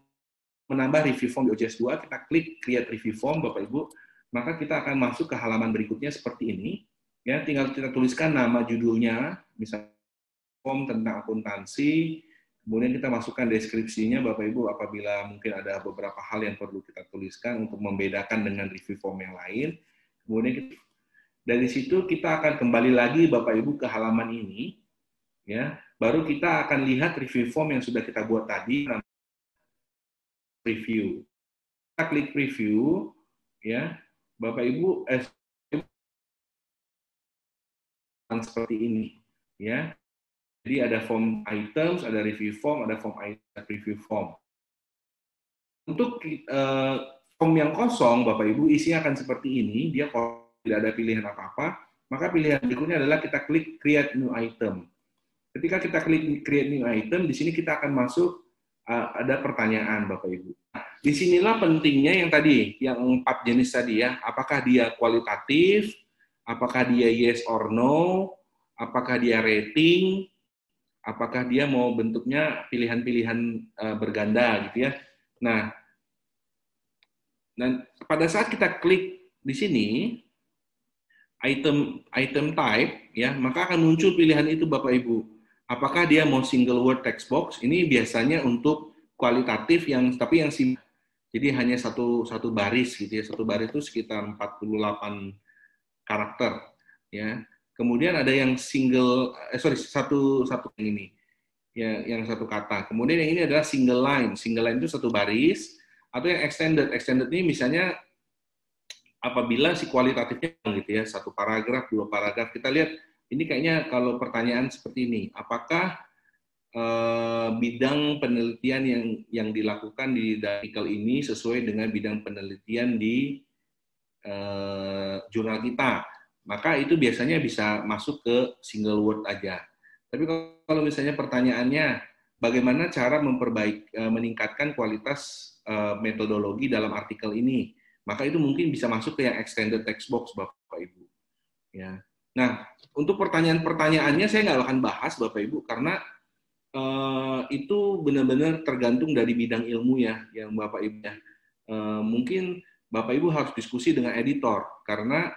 Speaker 2: menambah review form di OJS 2, kita klik create review form Bapak Ibu, maka kita akan masuk ke halaman berikutnya seperti ini. Ya, tinggal kita tuliskan nama judulnya, misalnya form tentang akuntansi, kemudian kita masukkan deskripsinya Bapak Ibu apabila mungkin ada beberapa hal yang perlu kita tuliskan untuk membedakan dengan review form yang lain. Kemudian kita, dari situ kita akan kembali lagi Bapak Ibu ke halaman ini, ya. Baru kita akan lihat review form yang sudah kita buat tadi, review. Kita klik review, ya. Bapak Ibu eh, seperti ini ya. Jadi ada form items, ada review form, ada form item, review form. Untuk uh, form yang kosong, Bapak Ibu, isinya akan seperti ini. Dia tidak ada pilihan apa-apa. Maka pilihan berikutnya adalah kita klik create new item. Ketika kita klik create new item, di sini kita akan masuk uh, ada pertanyaan, Bapak Ibu. Di sinilah pentingnya yang tadi, yang empat jenis tadi ya. Apakah dia kualitatif, apakah dia yes or no, apakah dia rating, apakah dia mau bentuknya pilihan-pilihan uh, berganda gitu ya. Nah, dan pada saat kita klik di sini item item type ya, maka akan muncul pilihan itu Bapak Ibu. Apakah dia mau single word text box? Ini biasanya untuk kualitatif yang tapi yang sim jadi hanya satu satu baris gitu ya. Satu baris itu sekitar 48 karakter ya. Kemudian ada yang single eh, sorry satu satu yang ini ya yang satu kata. Kemudian yang ini adalah single line. Single line itu satu baris atau yang extended. Extended ini misalnya apabila si kualitatifnya gitu ya, satu paragraf, dua paragraf. Kita lihat ini kayaknya kalau pertanyaan seperti ini, apakah eh, bidang penelitian yang yang dilakukan di artikel ini sesuai dengan bidang penelitian di eh, jurnal kita? Maka itu biasanya bisa masuk ke single word aja. Tapi kalau misalnya pertanyaannya bagaimana cara memperbaik eh, meningkatkan kualitas eh, metodologi dalam artikel ini, maka itu mungkin bisa masuk ke yang extended text box Bapak Ibu. Ya. Nah, untuk pertanyaan-pertanyaannya saya nggak akan bahas Bapak Ibu karena uh, itu benar-benar tergantung dari bidang ilmu ya yang Bapak Ibu. Uh, mungkin Bapak Ibu harus diskusi dengan editor karena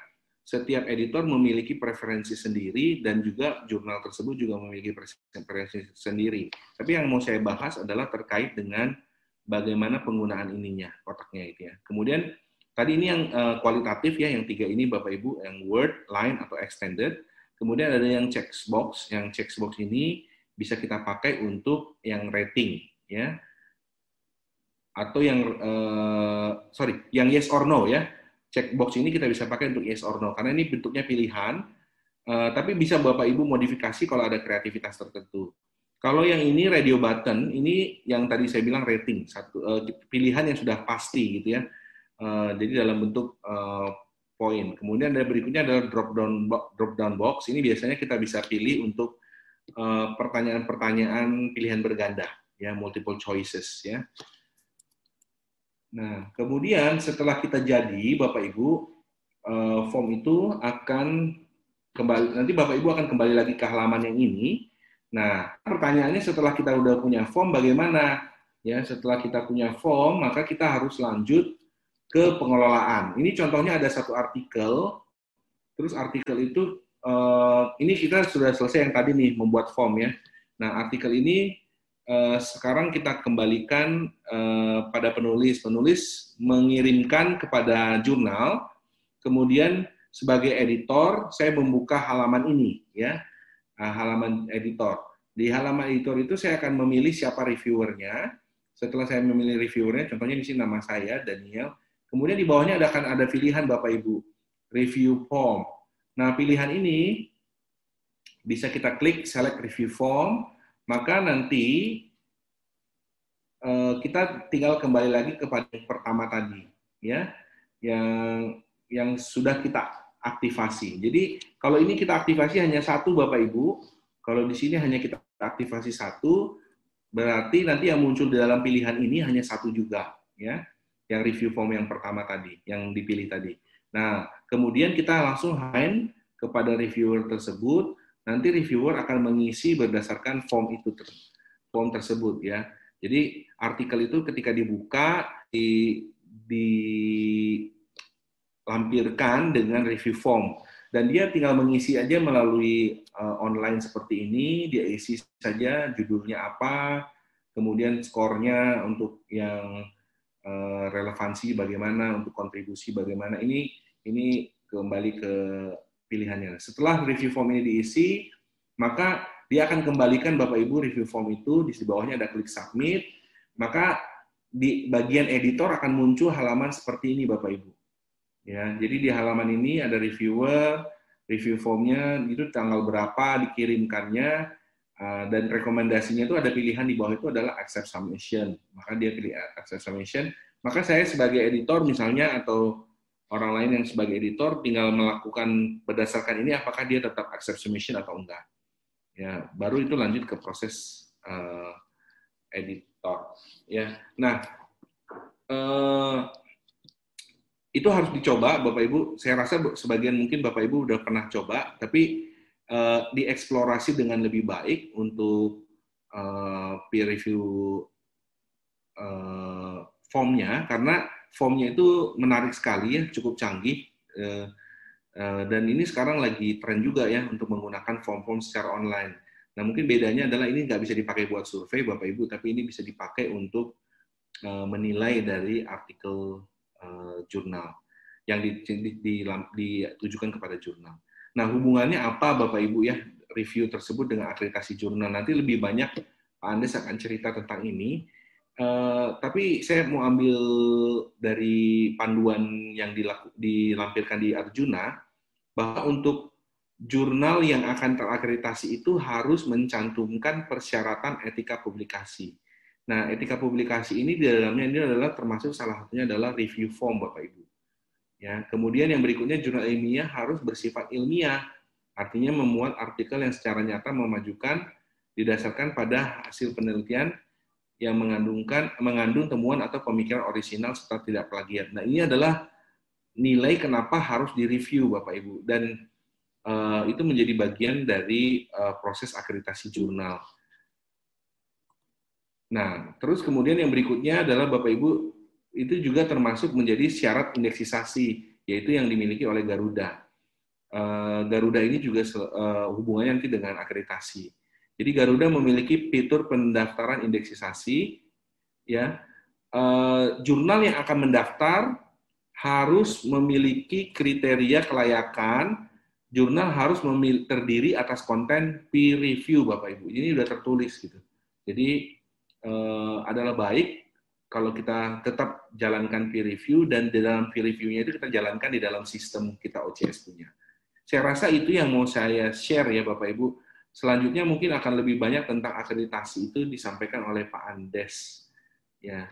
Speaker 2: setiap editor memiliki preferensi sendiri dan juga jurnal tersebut juga memiliki preferensi sendiri. Tapi yang mau saya bahas adalah terkait dengan bagaimana penggunaan ininya, kotaknya itu ya. Kemudian tadi ini yang uh, kualitatif ya, yang tiga ini Bapak Ibu, yang word, line atau extended. Kemudian ada yang checkbox, yang checkbox ini bisa kita pakai untuk yang rating ya. Atau yang uh, sorry, yang yes or no ya checkbox ini kita bisa pakai untuk yes or no karena ini bentuknya pilihan uh, tapi bisa Bapak Ibu modifikasi kalau ada kreativitas tertentu. Kalau yang ini radio button ini yang tadi saya bilang rating satu uh, pilihan yang sudah pasti gitu ya. Uh, jadi dalam bentuk uh, poin. Kemudian ada berikutnya adalah drop down drop down box. Ini biasanya kita bisa pilih untuk pertanyaan-pertanyaan uh, pilihan berganda ya multiple choices ya. Nah, kemudian setelah kita jadi, Bapak Ibu, eh, form itu akan kembali nanti Bapak Ibu akan kembali lagi ke halaman yang ini. Nah, pertanyaannya setelah kita udah punya form bagaimana? Ya, setelah kita punya form, maka kita harus lanjut ke pengelolaan. Ini contohnya ada satu artikel, terus artikel itu eh, ini kita sudah selesai yang tadi nih membuat form ya. Nah, artikel ini Eh, sekarang kita kembalikan uh, pada penulis. Penulis mengirimkan kepada jurnal, kemudian sebagai editor saya membuka halaman ini, ya, halaman editor. Di halaman editor itu saya akan memilih siapa reviewernya. Setelah saya memilih reviewernya, contohnya di sini nama saya Daniel. Kemudian di bawahnya ada akan ada pilihan Bapak Ibu, review form. Nah pilihan ini bisa kita klik select review form maka nanti uh, kita tinggal kembali lagi kepada yang pertama tadi, ya, yang yang sudah kita aktivasi. Jadi kalau ini kita aktivasi hanya satu, Bapak Ibu. Kalau di sini hanya kita aktivasi satu, berarti nanti yang muncul di dalam pilihan ini hanya satu juga, ya, yang review form yang pertama tadi, yang dipilih tadi. Nah, kemudian kita langsung hand kepada reviewer tersebut nanti reviewer akan mengisi berdasarkan form itu form tersebut ya. Jadi artikel itu ketika dibuka di dilampirkan dengan review form dan dia tinggal mengisi aja melalui uh, online seperti ini, dia isi saja judulnya apa, kemudian skornya untuk yang uh, relevansi bagaimana, untuk kontribusi bagaimana. Ini ini kembali ke pilihannya. Setelah review form ini diisi, maka dia akan kembalikan Bapak Ibu review form itu, di bawahnya ada klik submit, maka di bagian editor akan muncul halaman seperti ini Bapak Ibu. Ya, jadi di halaman ini ada reviewer, review formnya itu tanggal berapa dikirimkannya, uh, dan rekomendasinya itu ada pilihan di bawah itu adalah accept submission. Maka dia pilih accept submission. Maka saya sebagai editor misalnya atau orang lain yang sebagai editor tinggal melakukan berdasarkan ini apakah dia tetap accept submission atau enggak. Ya, baru itu lanjut ke proses uh, editor. Ya, nah uh, itu harus dicoba Bapak Ibu. Saya rasa sebagian mungkin Bapak Ibu udah pernah coba, tapi uh, dieksplorasi dengan lebih baik untuk uh, peer review uh, formnya, karena formnya itu menarik sekali ya, cukup canggih. Uh, uh, dan ini sekarang lagi tren juga ya untuk menggunakan form-form secara online. Nah mungkin bedanya adalah ini nggak bisa dipakai buat survei Bapak Ibu, tapi ini bisa dipakai untuk uh, menilai dari artikel uh, jurnal yang di, di, di, ditujukan kepada jurnal. Nah, hubungannya apa Bapak Ibu ya review tersebut dengan akreditasi jurnal? Nanti lebih banyak Pak Andes akan cerita tentang ini. Uh, tapi saya mau ambil dari panduan yang dilaku, dilampirkan di Arjuna bahwa untuk jurnal yang akan terakreditasi itu harus mencantumkan persyaratan etika publikasi. Nah, etika publikasi ini di dalamnya ini adalah termasuk salah satunya adalah review form Bapak Ibu. Ya, kemudian yang berikutnya jurnal ilmiah harus bersifat ilmiah, artinya memuat artikel yang secara nyata memajukan didasarkan pada hasil penelitian yang mengandungkan mengandung temuan atau pemikiran orisinal serta tidak plagiat. Nah, ini adalah nilai kenapa harus direview Bapak Ibu dan uh, itu menjadi bagian dari uh, proses akreditasi jurnal. Nah, terus kemudian yang berikutnya adalah Bapak Ibu itu juga termasuk menjadi syarat indeksisasi, yaitu yang dimiliki oleh Garuda. Eh, Garuda ini juga eh, hubungannya nanti dengan akreditasi. Jadi Garuda memiliki fitur pendaftaran indeksisasi, ya. Eh, jurnal yang akan mendaftar harus memiliki kriteria kelayakan. Jurnal harus terdiri atas konten peer review, Bapak Ibu. Ini sudah tertulis gitu. Jadi uh, adalah baik kalau kita tetap jalankan peer review dan di dalam peer review-nya itu kita jalankan di dalam sistem kita OCS punya. Saya rasa itu yang mau saya share ya Bapak Ibu. Selanjutnya mungkin akan lebih banyak tentang akreditasi itu disampaikan oleh Pak Andes. Ya.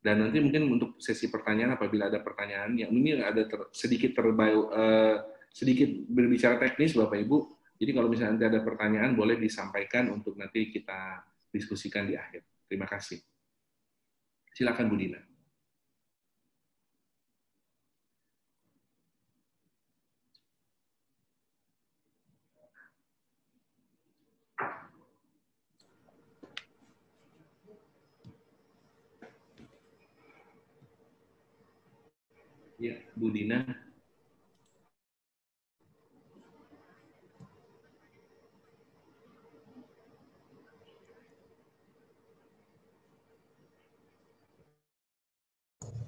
Speaker 2: Dan nanti mungkin untuk sesi pertanyaan apabila ada pertanyaan yang ini ada ter, sedikit terbayu uh, sedikit berbicara teknis Bapak Ibu. Jadi kalau misalnya nanti ada pertanyaan boleh disampaikan untuk nanti kita diskusikan di akhir. Terima kasih. Silakan Bu Dina. Ya, Bu Dina.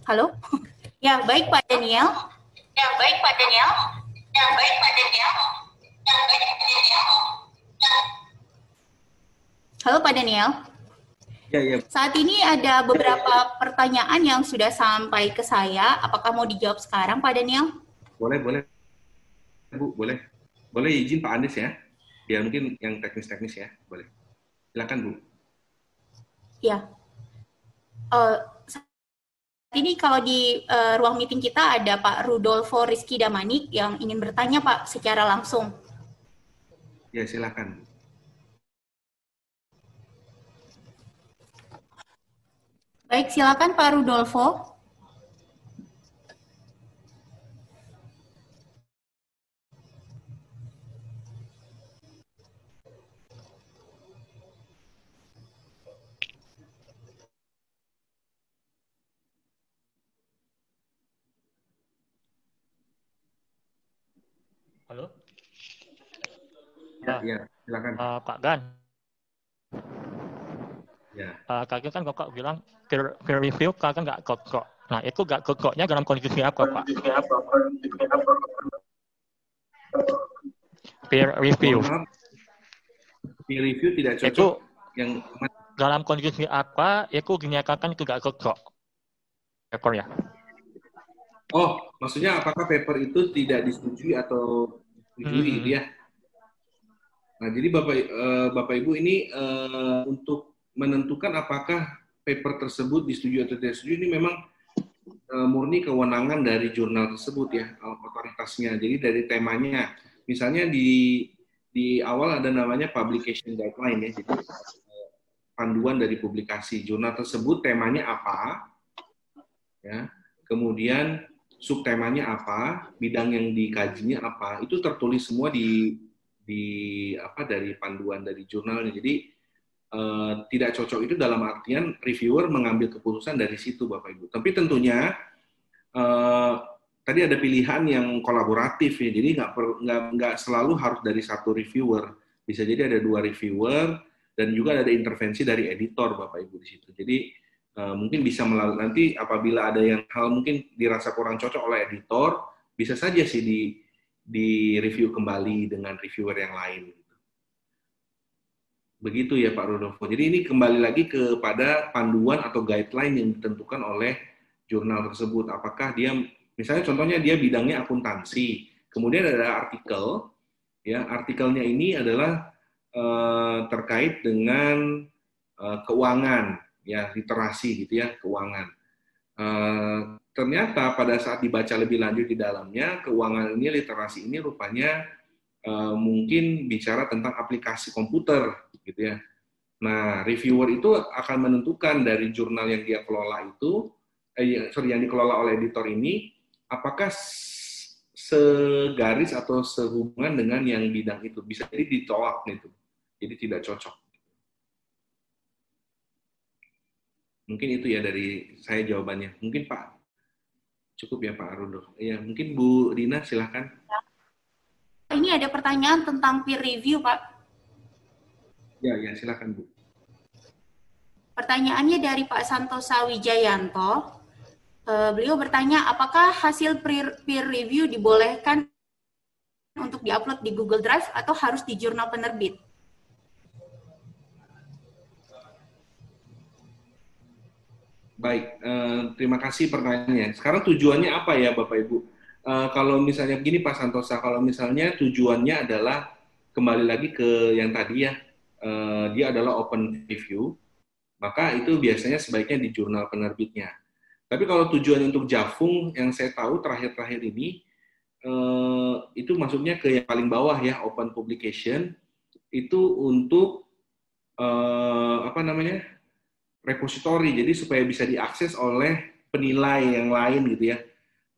Speaker 1: Halo? Ya, baik Pak Daniel.
Speaker 5: Ya, baik Pak Daniel. Ya, baik Pak Daniel. Ya, baik Pak Daniel.
Speaker 1: Halo Pak Daniel.
Speaker 2: Ya, ya.
Speaker 1: Saat ini ada beberapa pertanyaan yang sudah sampai ke saya. Apakah mau dijawab sekarang Pak Daniel?
Speaker 2: Boleh, boleh. Bu, boleh. Boleh izin Pak Anies ya? Biar mungkin yang teknis-teknis ya. Boleh. Silakan Bu.
Speaker 1: Ya. Uh, ini kalau di uh, ruang meeting kita ada Pak Rudolfo Rizky Damanik yang ingin bertanya Pak secara langsung.
Speaker 2: Ya silakan.
Speaker 1: Baik silakan Pak Rudolfo.
Speaker 6: Halo?
Speaker 2: Ya, ya silakan.
Speaker 6: Uh, Pak Gan.
Speaker 2: Ya.
Speaker 6: Uh, kakek kan kakak bilang peer, peer review kakak nggak kokok. Nah itu nggak kokoknya dalam kondisi apa Pak? Peer review.
Speaker 2: Peer review tidak cocok.
Speaker 6: Itu
Speaker 2: yang
Speaker 6: dalam kondisi apa? Itu dinyatakan itu nggak kokok. Ekor ya.
Speaker 2: Oh, maksudnya apakah paper itu tidak disetujui atau disetujui
Speaker 6: Hmm.
Speaker 2: gitu ya? Nah, jadi Bapak eh, Bapak Ibu ini eh, untuk menentukan apakah paper tersebut disetujui atau tidak disetujui ini memang eh, murni kewenangan dari jurnal tersebut ya, otoritasnya. Jadi dari temanya, misalnya di di awal ada namanya publication guideline ya, jadi panduan dari publikasi. Jurnal tersebut temanya apa, ya, kemudian subtemanya apa, bidang yang dikajinya apa, itu tertulis semua di di apa dari panduan dari jurnalnya. Jadi eh, tidak cocok itu dalam artian reviewer mengambil keputusan dari situ Bapak Ibu. Tapi tentunya eh, tadi ada pilihan yang kolaboratif ya. Jadi nggak nggak nggak selalu harus dari satu reviewer. Bisa jadi ada dua reviewer dan juga ada intervensi dari editor Bapak Ibu di situ. Jadi Eh, mungkin bisa melalui nanti apabila ada yang hal mungkin dirasa kurang cocok oleh editor bisa saja sih di di review kembali dengan reviewer yang lain. Begitu ya Pak Rodolfo. Jadi ini kembali lagi kepada panduan atau guideline yang ditentukan oleh jurnal tersebut. Apakah dia misalnya contohnya dia bidangnya akuntansi kemudian ada artikel ya artikelnya ini adalah eh, terkait dengan eh, keuangan ya literasi gitu ya keuangan. Eh, ternyata pada saat dibaca lebih lanjut di dalamnya keuangan ini literasi ini rupanya eh, mungkin bicara tentang aplikasi komputer gitu ya. Nah reviewer itu akan menentukan dari jurnal yang dia kelola itu, eh, sorry yang dikelola oleh editor ini, apakah segaris atau sehubungan dengan yang bidang itu bisa jadi ditolak gitu, jadi tidak cocok. Mungkin itu ya dari saya jawabannya. Mungkin Pak cukup ya Pak Arudo. Iya, mungkin Bu Rina silahkan.
Speaker 7: Ini ada pertanyaan tentang peer review, Pak.
Speaker 2: Ya, ya silakan Bu.
Speaker 7: Pertanyaannya dari Pak Santosa Wijayanto. Eh, beliau bertanya, apakah hasil peer, peer review dibolehkan untuk diupload di Google Drive atau harus di jurnal penerbit?
Speaker 2: Baik, eh, terima kasih pertanyaannya. Sekarang tujuannya apa ya Bapak Ibu? Eh, kalau misalnya begini Pak Santosa, kalau misalnya tujuannya adalah kembali lagi ke yang tadi ya, eh, dia adalah open review, maka itu biasanya sebaiknya di jurnal penerbitnya. Tapi kalau tujuan untuk Jafung yang saya tahu terakhir-terakhir ini eh, itu masuknya ke yang paling bawah ya open publication itu untuk eh, apa namanya repository jadi supaya bisa diakses oleh penilai yang lain gitu ya.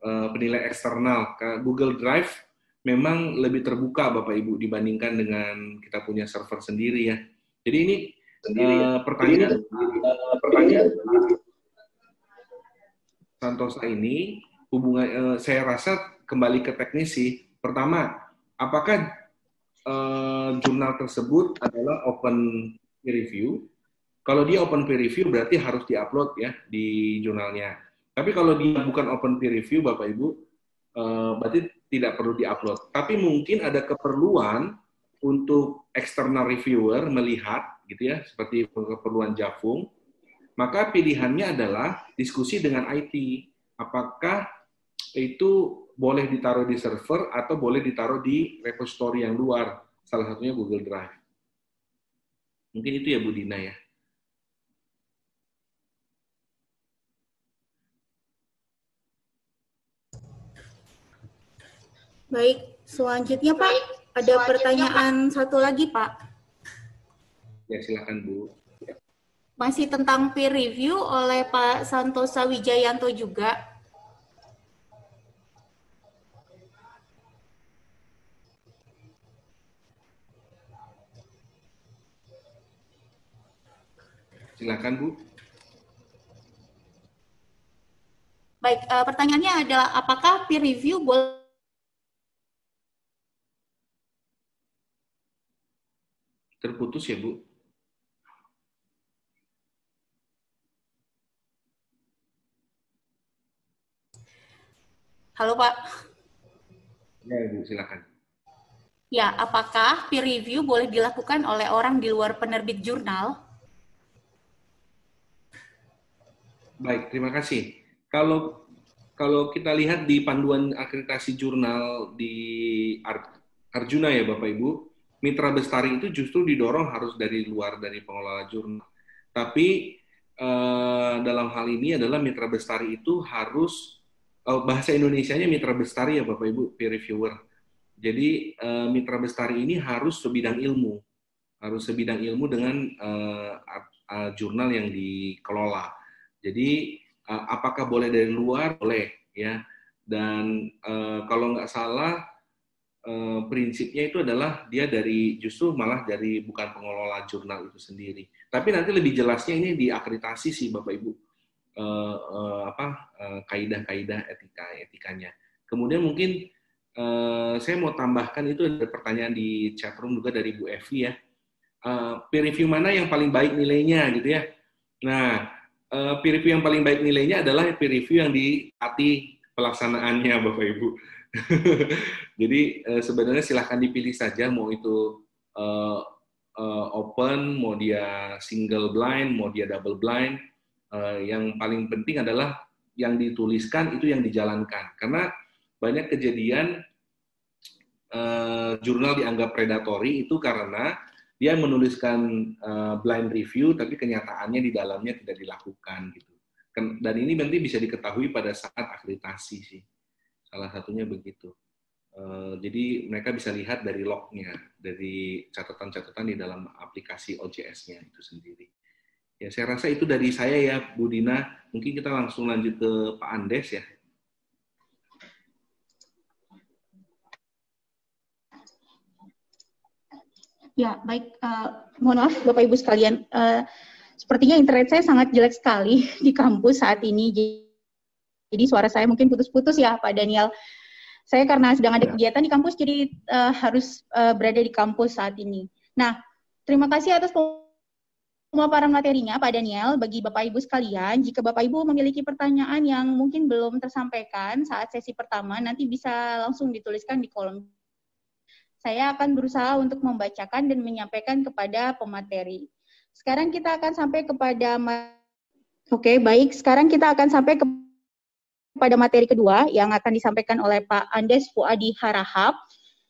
Speaker 2: Eh, penilai eksternal. Google Drive memang lebih terbuka Bapak Ibu dibandingkan dengan kita punya server sendiri ya. Jadi ini eh, pertanyaan pertanyaan Santosa ini hubungan eh, saya rasa kembali ke teknisi. Pertama, apakah eh, jurnal tersebut adalah open review? Kalau dia open peer review berarti harus diupload ya di jurnalnya. Tapi kalau dia bukan open peer review, Bapak Ibu, eh, berarti tidak perlu diupload. Tapi mungkin ada keperluan untuk external reviewer melihat, gitu ya, seperti keperluan Jafung, maka pilihannya adalah diskusi dengan IT. Apakah itu boleh ditaruh di server atau boleh ditaruh di repository yang luar, salah satunya Google Drive. Mungkin itu ya Bu Dina ya.
Speaker 7: Baik, selanjutnya Pak, ada pertanyaan satu lagi Pak.
Speaker 2: Ya silakan Bu.
Speaker 7: Masih tentang peer review oleh Pak Santosa Wijayanto juga.
Speaker 2: Silakan Bu.
Speaker 7: Baik, eh, pertanyaannya adalah apakah peer review boleh
Speaker 2: Terputus ya Bu.
Speaker 7: Halo Pak.
Speaker 2: Ya Bu, silakan.
Speaker 7: Ya, apakah peer review boleh dilakukan oleh orang di luar penerbit jurnal?
Speaker 2: Baik, terima kasih. Kalau kalau kita lihat di panduan akreditasi jurnal di Ar- Arjuna ya Bapak Ibu, mitra bestari itu justru didorong harus dari luar dari pengelola jurnal. Tapi eh, dalam hal ini adalah mitra bestari itu harus eh, bahasa Indonesianya mitra bestari ya Bapak Ibu peer reviewer. Jadi eh, mitra bestari ini harus sebidang ilmu, harus sebidang ilmu dengan eh, eh, jurnal yang dikelola. Jadi eh, apakah boleh dari luar? Boleh ya. Dan eh, kalau nggak salah eh, prinsipnya itu adalah dia dari justru malah dari bukan pengelola jurnal itu sendiri. Tapi nanti lebih jelasnya ini diakreditasi sih Bapak Ibu eh, eh, apa eh, kaidah-kaidah etika etikanya. Kemudian mungkin eh, saya mau tambahkan itu ada pertanyaan di chat room juga dari Bu Evi ya. Eh, peer review mana yang paling baik nilainya gitu ya. Nah, eh, peer review yang paling baik nilainya adalah peer review yang diati pelaksanaannya Bapak Ibu. Jadi eh, sebenarnya silahkan dipilih saja mau itu eh, eh, open, mau dia single blind, mau dia double blind. Yang paling penting adalah yang dituliskan itu yang dijalankan. Karena banyak kejadian jurnal dianggap predatory itu karena dia menuliskan blind review tapi kenyataannya di dalamnya tidak dilakukan gitu. Dan ini nanti bisa diketahui pada saat akreditasi sih. Salah satunya begitu. Eh, jadi mereka bisa lihat dari lognya, dari catatan-catatan di dalam aplikasi OJS-nya itu sendiri. Ya, saya rasa itu dari saya ya, Bu Dina. Mungkin kita langsung lanjut ke Pak Andes ya.
Speaker 1: Ya, baik. eh, mohon maaf, Bapak Ibu sekalian. Eh, sepertinya internet saya sangat jelek sekali di kampus saat ini. Jadi suara saya mungkin putus-putus ya, Pak Daniel. Saya karena sedang ada kegiatan di kampus, jadi eh, harus eh, berada di kampus saat ini. Nah, terima kasih atas pemaparan materinya, Pak Daniel. Bagi Bapak Ibu sekalian, jika Bapak Ibu memiliki pertanyaan yang mungkin belum tersampaikan saat sesi pertama, nanti bisa langsung dituliskan di kolom saya akan berusaha untuk membacakan dan menyampaikan kepada pemateri. Sekarang kita akan sampai kepada Oke, baik. Sekarang kita akan sampai ke pada materi kedua yang akan disampaikan oleh Pak Andes Fuadi Harahap.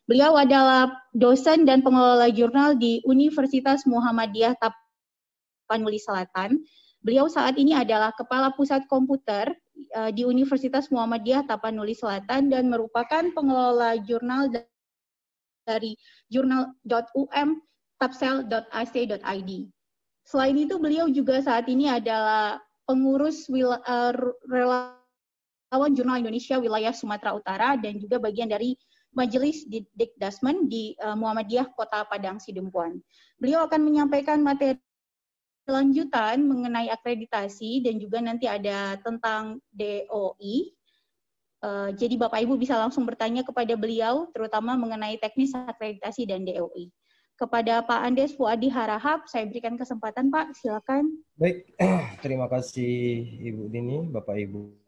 Speaker 1: Beliau adalah dosen dan pengelola jurnal di Universitas Muhammadiyah Tapanuli Selatan. Beliau saat ini adalah Kepala Pusat Komputer eh, di Universitas Muhammadiyah Tapanuli Selatan dan merupakan pengelola jurnal dari jurnal.um tapsel.ac.id. Selain itu, beliau juga saat ini adalah pengurus wil, uh, relawan Jurnal Indonesia Wilayah Sumatera Utara dan juga bagian dari Majelis Dikdasmen di uh, Muhammadiyah Kota Padang Sidempuan. Beliau akan menyampaikan materi lanjutan mengenai akreditasi dan juga nanti ada tentang DOI Uh, jadi Bapak Ibu bisa langsung bertanya kepada beliau, terutama mengenai teknis akreditasi dan DOI. Kepada Pak Andes Fuadi Harahap, saya berikan kesempatan Pak, silakan.
Speaker 3: Baik, terima kasih Ibu Dini, Bapak Ibu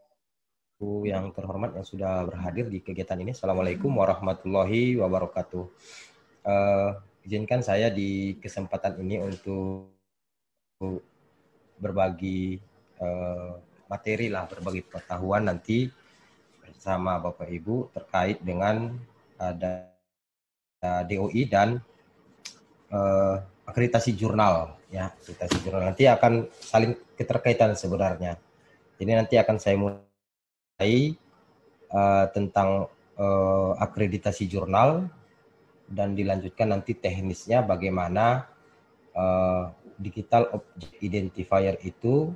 Speaker 3: yang terhormat yang sudah berhadir di kegiatan ini. Assalamualaikum warahmatullahi wabarakatuh. Uh, izinkan saya di kesempatan ini untuk berbagi uh, materi lah, berbagi pengetahuan nanti bersama Bapak Ibu terkait dengan ada DOI dan uh, akreditasi jurnal ya akreditasi jurnal nanti akan saling keterkaitan sebenarnya jadi nanti akan saya mulai uh, tentang uh, akreditasi jurnal dan dilanjutkan nanti teknisnya bagaimana uh, digital object identifier itu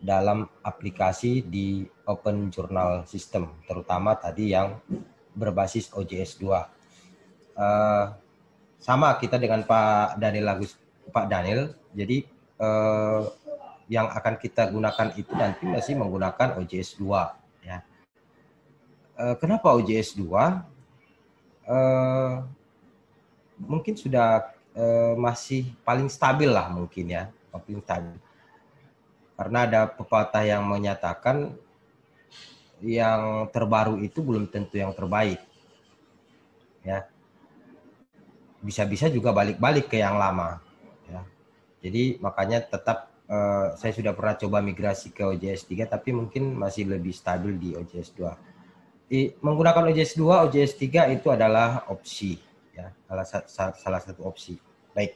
Speaker 3: dalam aplikasi di Open Journal System, terutama tadi yang berbasis OJS 2. Uh, sama kita dengan Pak Daniel Agus, Pak Daniel. Jadi uh, yang akan kita gunakan itu nanti masih menggunakan OJS 2. Uh, kenapa OJS 2? Uh, mungkin sudah uh, masih paling stabil lah mungkin ya, paling stabil karena ada pepatah yang menyatakan yang terbaru itu belum tentu yang terbaik. Ya. Bisa-bisa juga balik-balik ke yang lama, ya. Jadi makanya tetap eh, saya sudah pernah coba migrasi ke OJS 3 tapi mungkin masih lebih stabil di OJS 2. Di, menggunakan OJS 2, OJS 3 itu adalah opsi ya, salah, salah satu opsi. Baik.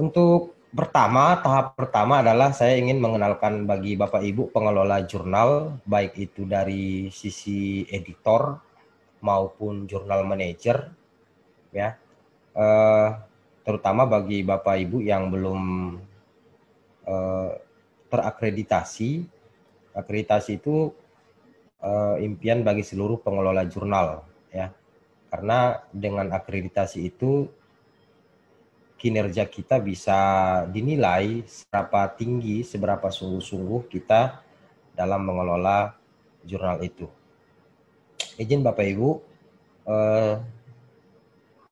Speaker 3: Untuk pertama, tahap pertama adalah saya ingin mengenalkan bagi Bapak Ibu pengelola jurnal baik itu dari sisi editor maupun jurnal manager ya. Eh, terutama bagi Bapak Ibu yang belum uh, terakreditasi. Akreditasi itu uh, impian bagi seluruh pengelola jurnal, ya. Karena dengan akreditasi itu kinerja kita bisa dinilai seberapa tinggi, seberapa sungguh-sungguh kita dalam mengelola jurnal itu. Izin Bapak Ibu, uh,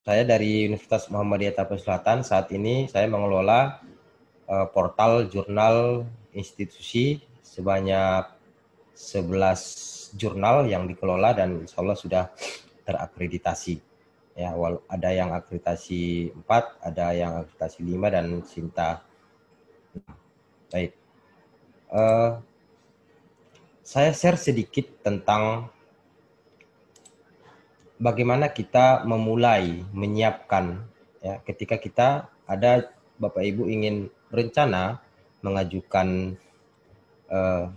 Speaker 3: saya dari Universitas Muhammadiyah Tapus Selatan saat ini saya mengelola uh, portal jurnal institusi sebanyak 11 jurnal yang dikelola dan insya Allah sudah terakreditasi. Ya, ada yang akreditasi 4, ada yang akreditasi 5 dan Sinta. Baik. Uh, saya share sedikit tentang bagaimana kita memulai menyiapkan ya ketika kita ada Bapak Ibu ingin berencana mengajukan uh,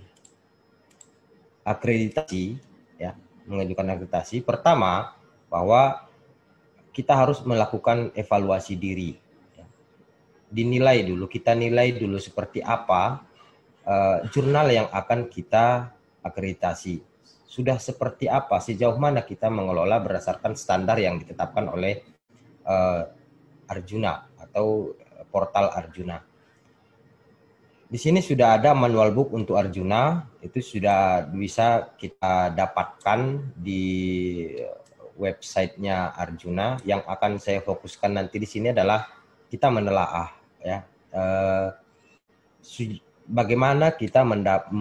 Speaker 3: akreditasi ya mengajukan akreditasi pertama bahwa kita harus melakukan evaluasi diri ya. dinilai dulu kita nilai dulu seperti apa uh, jurnal yang akan kita akreditasi sudah seperti apa sejauh mana kita mengelola berdasarkan standar yang ditetapkan oleh uh, Arjuna atau portal Arjuna di sini sudah ada manual book untuk Arjuna, itu sudah bisa kita dapatkan di websitenya Arjuna. Yang akan saya fokuskan nanti di sini adalah kita menelaah, ya, eh, bagaimana kita mendap,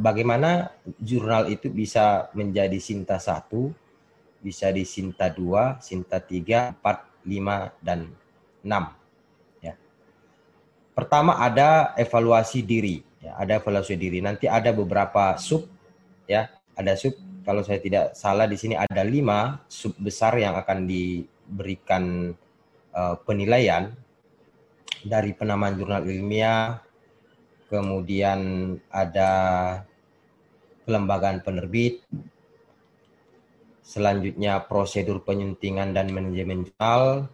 Speaker 3: bagaimana jurnal itu bisa menjadi Sinta satu, bisa di Sinta dua, Sinta tiga, empat, lima, dan enam Pertama ada evaluasi diri, ya, ada evaluasi diri. Nanti ada beberapa sub, ya, ada sub. Kalau saya tidak salah di sini ada lima sub besar yang akan diberikan uh, penilaian dari penamaan jurnal ilmiah, kemudian ada kelembagaan penerbit, selanjutnya prosedur penyuntingan dan manajemen jurnal,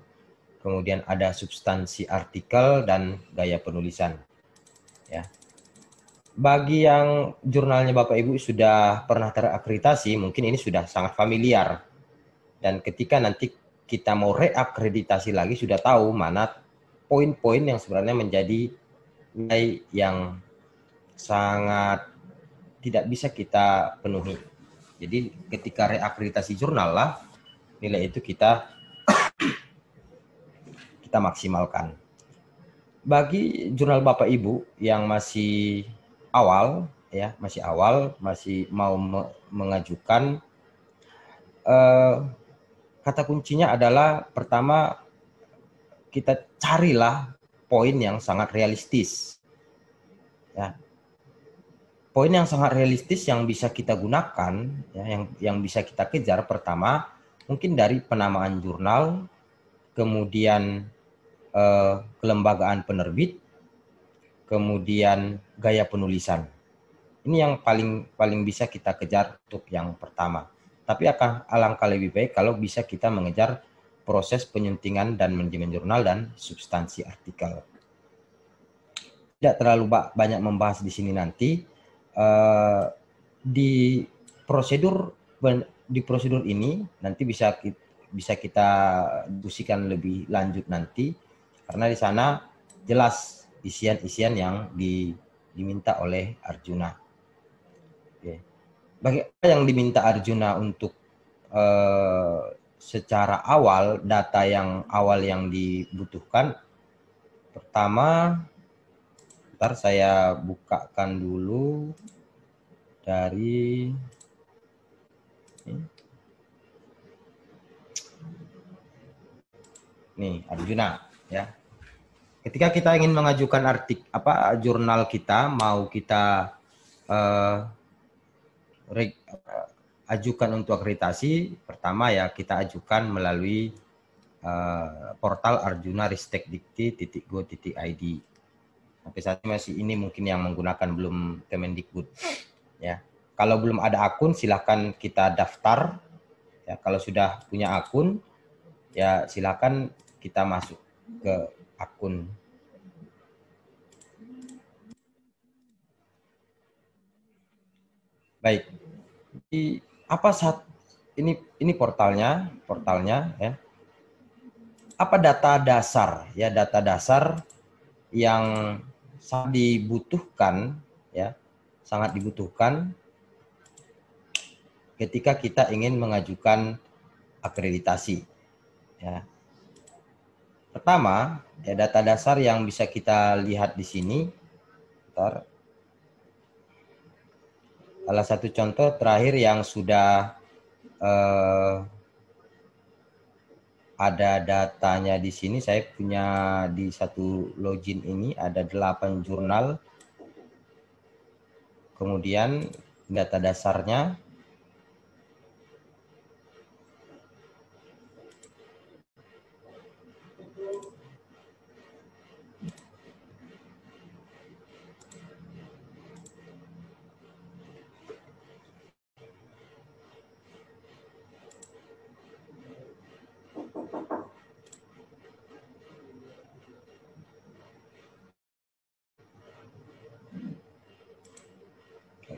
Speaker 3: kemudian ada substansi artikel dan gaya penulisan. Ya. Bagi yang jurnalnya Bapak Ibu sudah pernah terakreditasi, mungkin ini sudah sangat familiar. Dan ketika nanti kita mau reakreditasi lagi sudah tahu mana poin-poin yang sebenarnya menjadi nilai yang sangat tidak bisa kita penuhi. Jadi ketika reakreditasi jurnal lah nilai itu kita kita maksimalkan. Bagi jurnal Bapak Ibu yang masih awal ya, masih awal, masih mau me mengajukan eh, kata kuncinya adalah pertama kita carilah poin yang sangat realistis. Ya. Poin yang sangat realistis yang bisa kita gunakan, ya, yang yang bisa kita kejar pertama mungkin dari penamaan jurnal, kemudian eh, kelembagaan penerbit, kemudian gaya penulisan. Ini yang paling paling bisa kita kejar untuk yang pertama. Tapi akan alangkah lebih baik kalau bisa kita mengejar proses penyuntingan dan manajemen jurnal dan substansi artikel. Tidak terlalu banyak membahas di sini nanti. Uh, di prosedur di prosedur ini nanti bisa bisa kita diskusikan lebih lanjut nanti karena di sana jelas isian-isian yang di, diminta oleh Arjuna. Oke. Bagi yang diminta Arjuna untuk eh, secara awal data yang awal yang dibutuhkan pertama ntar saya bukakan dulu dari nih Arjuna ya. ketika kita ingin mengajukan artik apa jurnal kita mau kita uh, reg, uh, ajukan untuk akreditasi pertama ya kita ajukan melalui uh, portal Arjuna Ristek Dikti.go.id sampai saat ini masih ini mungkin yang menggunakan belum Kemendikbud. Ya. Kalau belum ada akun silahkan kita daftar. Ya kalau sudah punya akun ya silahkan kita masuk ke akun. Baik. Di apa saat ini ini portalnya portalnya ya. Apa data dasar ya data dasar yang sangat dibutuhkan ya sangat dibutuhkan ketika kita ingin mengajukan akreditasi ya pertama ya data dasar yang bisa kita lihat di sini Bentar. Salah satu contoh terakhir yang sudah uh, ada datanya di sini, saya punya di satu login ini ada delapan jurnal. Kemudian data dasarnya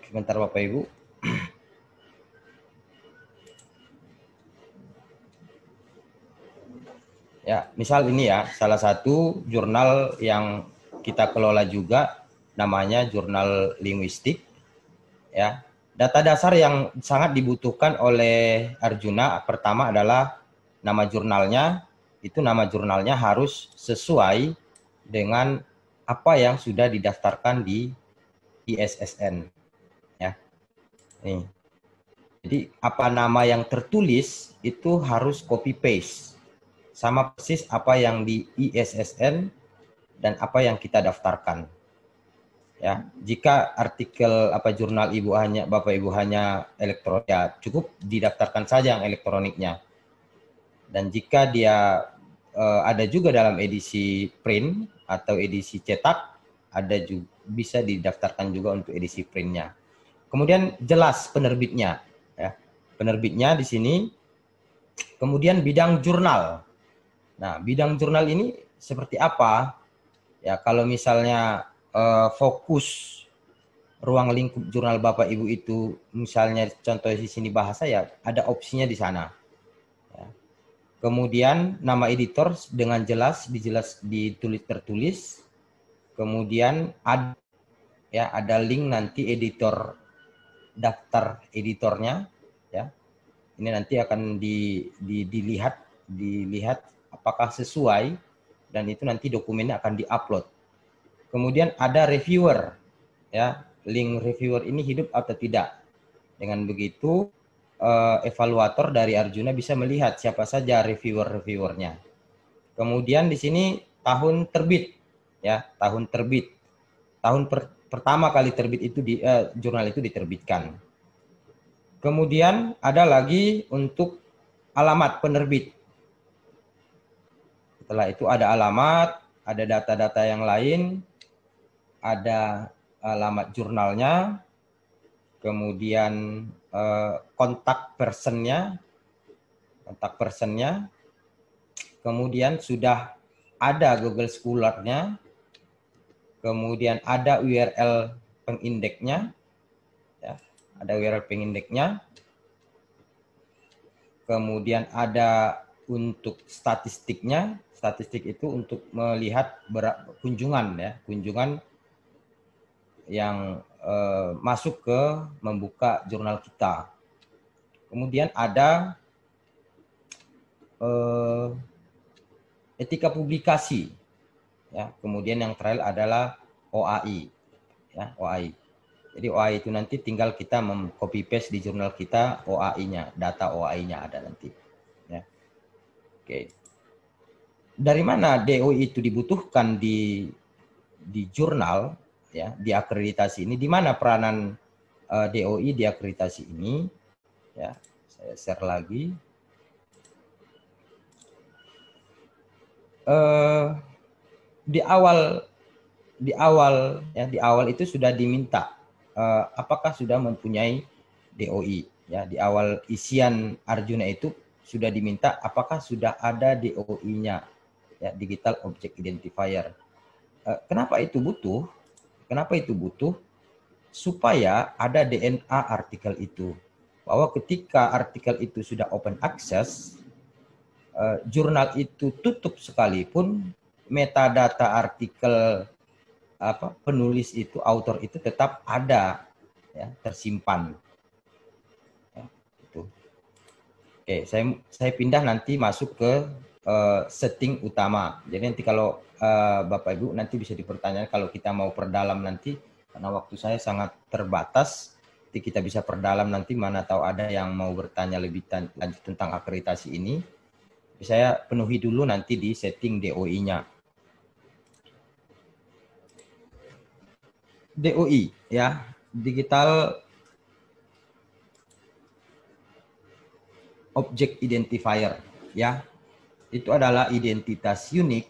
Speaker 3: Sebentar Bapak Ibu. Ya, misal ini ya, salah satu jurnal yang kita kelola juga namanya jurnal linguistik. Ya, data dasar yang sangat dibutuhkan oleh Arjuna pertama adalah nama jurnalnya. Itu nama jurnalnya harus sesuai dengan apa yang sudah didaftarkan di ISSN. Nih. Jadi apa nama yang tertulis itu harus copy paste. Sama persis apa yang di ISSN dan apa yang kita daftarkan. Ya, jika artikel apa jurnal ibu hanya bapak ibu hanya elektronik ya cukup didaftarkan saja yang elektroniknya. Dan jika dia uh, ada juga dalam edisi print atau edisi cetak ada juga bisa didaftarkan juga untuk edisi printnya. Kemudian jelas penerbitnya, ya. Penerbitnya di sini. Kemudian bidang jurnal. Nah, bidang jurnal ini seperti apa? Ya, kalau misalnya uh, fokus ruang lingkup jurnal Bapak Ibu itu misalnya contoh di sini bahasa ya ada opsinya di sana. Ya. Kemudian nama editor dengan jelas dijelas ditulis tertulis. Kemudian ada ya ada link nanti editor daftar editornya ya. Ini nanti akan di, di, dilihat dilihat apakah sesuai dan itu nanti dokumennya akan diupload. Kemudian ada reviewer ya. Link reviewer ini hidup atau tidak? Dengan begitu uh, evaluator dari Arjuna bisa melihat siapa saja reviewer-reviewernya. Kemudian di sini tahun terbit ya. Tahun terbit. Tahun per, pertama kali terbit itu di eh, jurnal itu diterbitkan. Kemudian ada lagi untuk alamat penerbit. Setelah itu ada alamat, ada data-data yang lain, ada alamat jurnalnya, kemudian eh, kontak personnya, kontak personnya, kemudian sudah ada Google Scholar-nya, kemudian ada URL pengindeksnya, ya, ada URL pengindeksnya, kemudian ada untuk statistiknya, statistik itu untuk melihat kunjungan ya, kunjungan yang eh, masuk ke membuka jurnal kita. Kemudian ada eh, etika publikasi ya kemudian yang terakhir adalah OAI ya OAI jadi OAI itu nanti tinggal kita copy paste di jurnal kita OAI-nya data OAI-nya ada nanti. Ya. Oke. Dari mana DOI itu dibutuhkan di di jurnal ya di akreditasi ini? Di mana peranan uh, eh, DOI di akreditasi ini? Ya saya share lagi. Uh, di awal di awal ya di awal itu sudah diminta uh, apakah sudah mempunyai DOI ya di awal isian Arjuna itu sudah diminta apakah sudah ada DOI-nya ya digital object identifier. Uh, kenapa itu butuh? Kenapa itu butuh? Supaya ada DNA artikel itu. Bahwa ketika artikel itu sudah open access, uh, jurnal itu tutup sekalipun metadata artikel apa penulis itu author itu tetap ada ya tersimpan ya, itu oke saya saya pindah nanti masuk ke uh, setting utama. Jadi nanti kalau uh, Bapak Ibu nanti bisa dipertanyakan kalau kita mau perdalam nanti karena waktu saya sangat terbatas, nanti kita bisa perdalam nanti mana tahu ada yang mau bertanya lebih lanjut tentang akreditasi ini. Saya penuhi dulu nanti di setting DOI-nya. DOI ya, Digital Object Identifier ya itu adalah identitas unik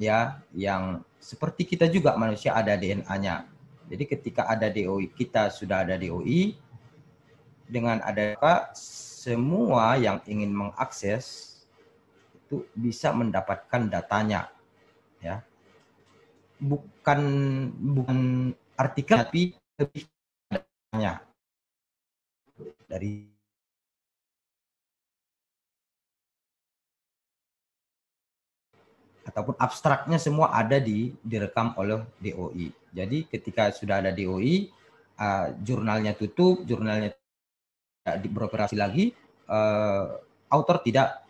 Speaker 3: ya yang seperti kita juga manusia ada DNA-nya. Jadi ketika ada DOI, kita sudah ada DOI dengan ada semua yang ingin mengakses itu bisa mendapatkan datanya ya. Bukan bukan artikel tapi lebih datanya dari ataupun abstraknya semua ada di direkam oleh DOI. Jadi ketika sudah ada DOI, uh, jurnalnya tutup, jurnalnya tidak beroperasi lagi, uh, author tidak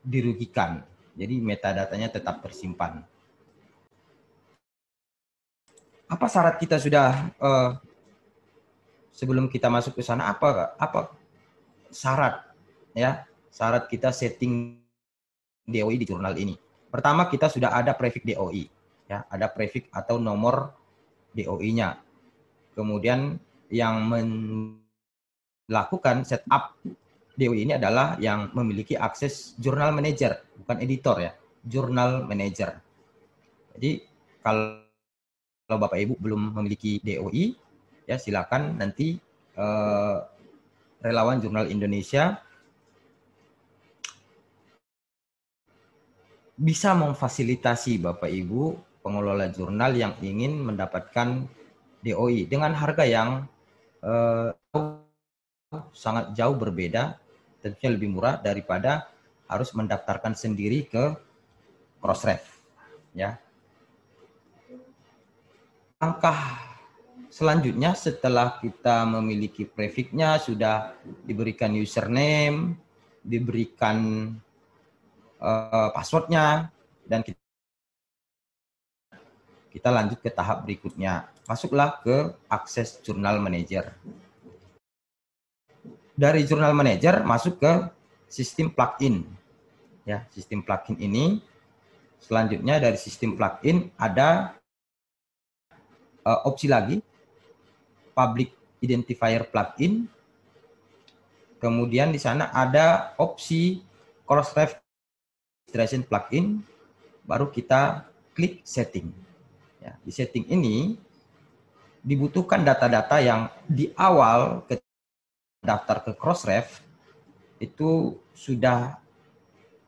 Speaker 3: dirugikan. Jadi metadatanya tetap tersimpan. Apa syarat kita sudah uh, sebelum kita masuk ke sana apa apa syarat ya syarat kita setting DOI di jurnal ini. Pertama kita sudah ada prefix DOI, ya, ada prefix atau nomor DOI-nya. Kemudian yang melakukan setup DOI ini adalah yang memiliki akses jurnal manager, bukan editor ya, jurnal manager. Jadi kalau kalau Bapak Ibu belum memiliki DOI, ya silakan nanti eh, relawan Jurnal Indonesia bisa memfasilitasi Bapak Ibu pengelola jurnal yang ingin mendapatkan DOI dengan harga yang eh, sangat jauh berbeda, tentunya lebih murah daripada harus mendaftarkan sendiri ke Crossref. Ya. Langkah selanjutnya setelah kita memiliki prefixnya sudah diberikan username, diberikan uh, passwordnya dan kita, kita lanjut ke tahap berikutnya. Masuklah ke akses jurnal manager. Dari jurnal manager masuk ke sistem plugin. Ya, sistem plugin ini selanjutnya dari sistem plugin ada uh, opsi lagi public identifier plugin. Kemudian di sana ada opsi crossref registration plugin, baru kita klik setting. Ya, di setting ini dibutuhkan data-data yang di awal ke daftar ke Crossref itu sudah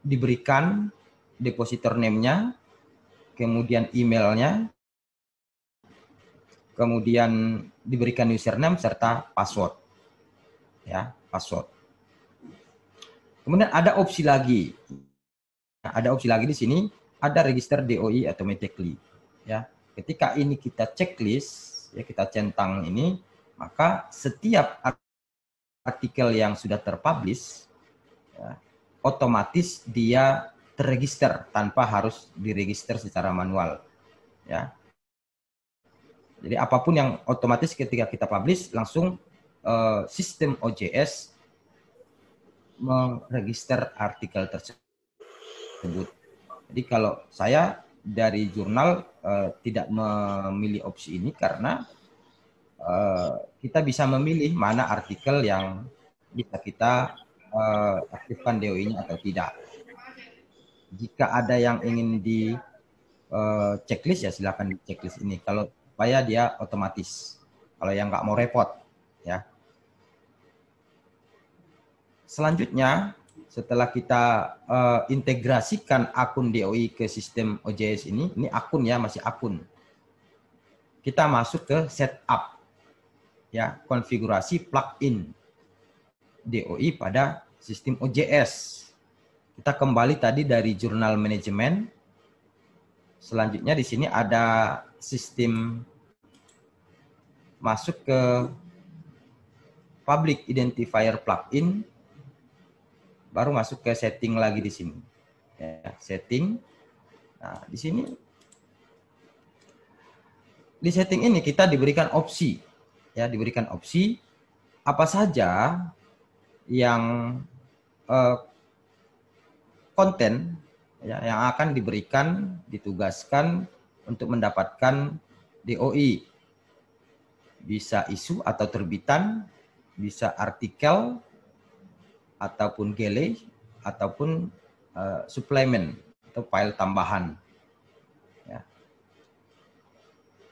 Speaker 3: diberikan depositor name-nya, kemudian emailnya, kemudian diberikan username serta password. Ya, password. Kemudian ada opsi lagi Nah, ada opsi lagi di sini, ada register DOI automatically. Ya, ketika ini kita checklist, ya kita centang ini, maka setiap artikel yang sudah terpublish, ya, otomatis dia terregister tanpa harus diregister secara manual. Ya. Jadi apa pun yang otomatis ketika kita publish langsung uh, sistem OJS meregister artikel tersebut. Jadi kalau saya dari jurnal uh, tidak memilih opsi ini karena uh, kita bisa memilih mana artikel yang bisa kita uh, aktifkan DOI-nya atau tidak. Jika ada yang ingin di uh, checklist ya silakan di checklist ini. Kalau supaya dia otomatis. Kalau yang nggak mau repot, ya. Selanjutnya setelah kita uh, integrasikan akun DOI ke sistem OJS ini, ini akun ya, masih akun. Kita masuk ke setup, ya, konfigurasi plugin DOI pada sistem OJS. Kita kembali tadi dari jurnal manajemen. Selanjutnya di sini ada sistem masuk ke public identifier plugin baru masuk ke setting lagi di sini. Ya, setting. Nah, di sini di setting ini kita diberikan opsi ya, diberikan opsi apa saja yang eh, konten ya, yang akan diberikan ditugaskan untuk mendapatkan DOI. Bisa isu atau terbitan, bisa artikel, ataupun gele ataupun uh, suplemen atau file tambahan. Ya.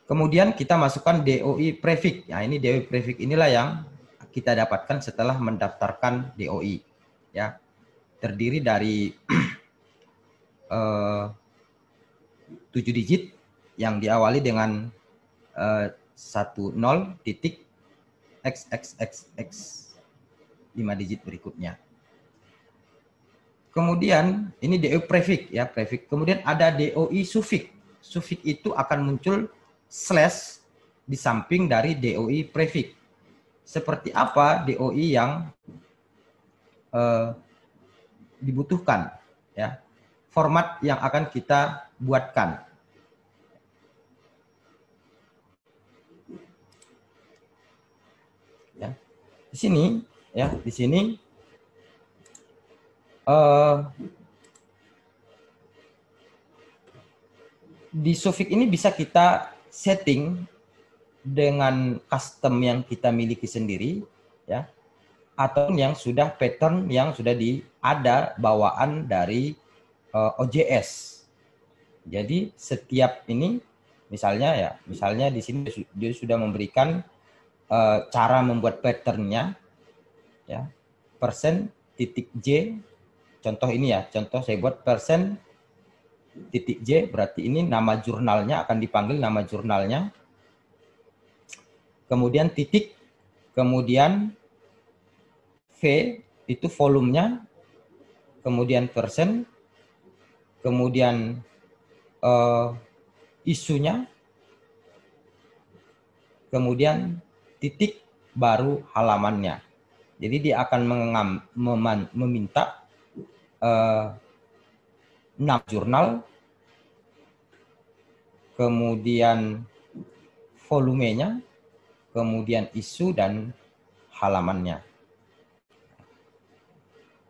Speaker 3: Kemudian kita masukkan DOI prefix. Ya, ini DOI prefix inilah yang kita dapatkan setelah mendaftarkan DOI. Ya, terdiri dari uh, 7 digit yang diawali dengan uh, 10 titik xxxx 5 digit berikutnya. Kemudian ini DOI prefix ya, prefix. Kemudian ada DOI suffix. Suffix itu akan muncul slash di samping dari DOI prefix. Seperti apa DOI yang uh, dibutuhkan ya. Format yang akan kita buatkan. Ya. Di sini ya di sini uh, di Sofik ini bisa kita setting dengan custom yang kita miliki sendiri ya atau yang sudah pattern yang sudah di ada bawaan dari uh, eh, OJS. Jadi setiap ini misalnya ya, misalnya di sini dia sudah memberikan uh, cara membuat patternnya ya. Persen titik J contoh ini ya contoh saya buat persen titik J berarti ini nama jurnalnya akan dipanggil nama jurnalnya. Kemudian titik kemudian V itu volumenya. Kemudian persen kemudian uh, isunya. Kemudian titik baru halamannya jadi dia akan mengam, meman, meminta uh, enam jurnal, kemudian volumenya, kemudian isu dan halamannya.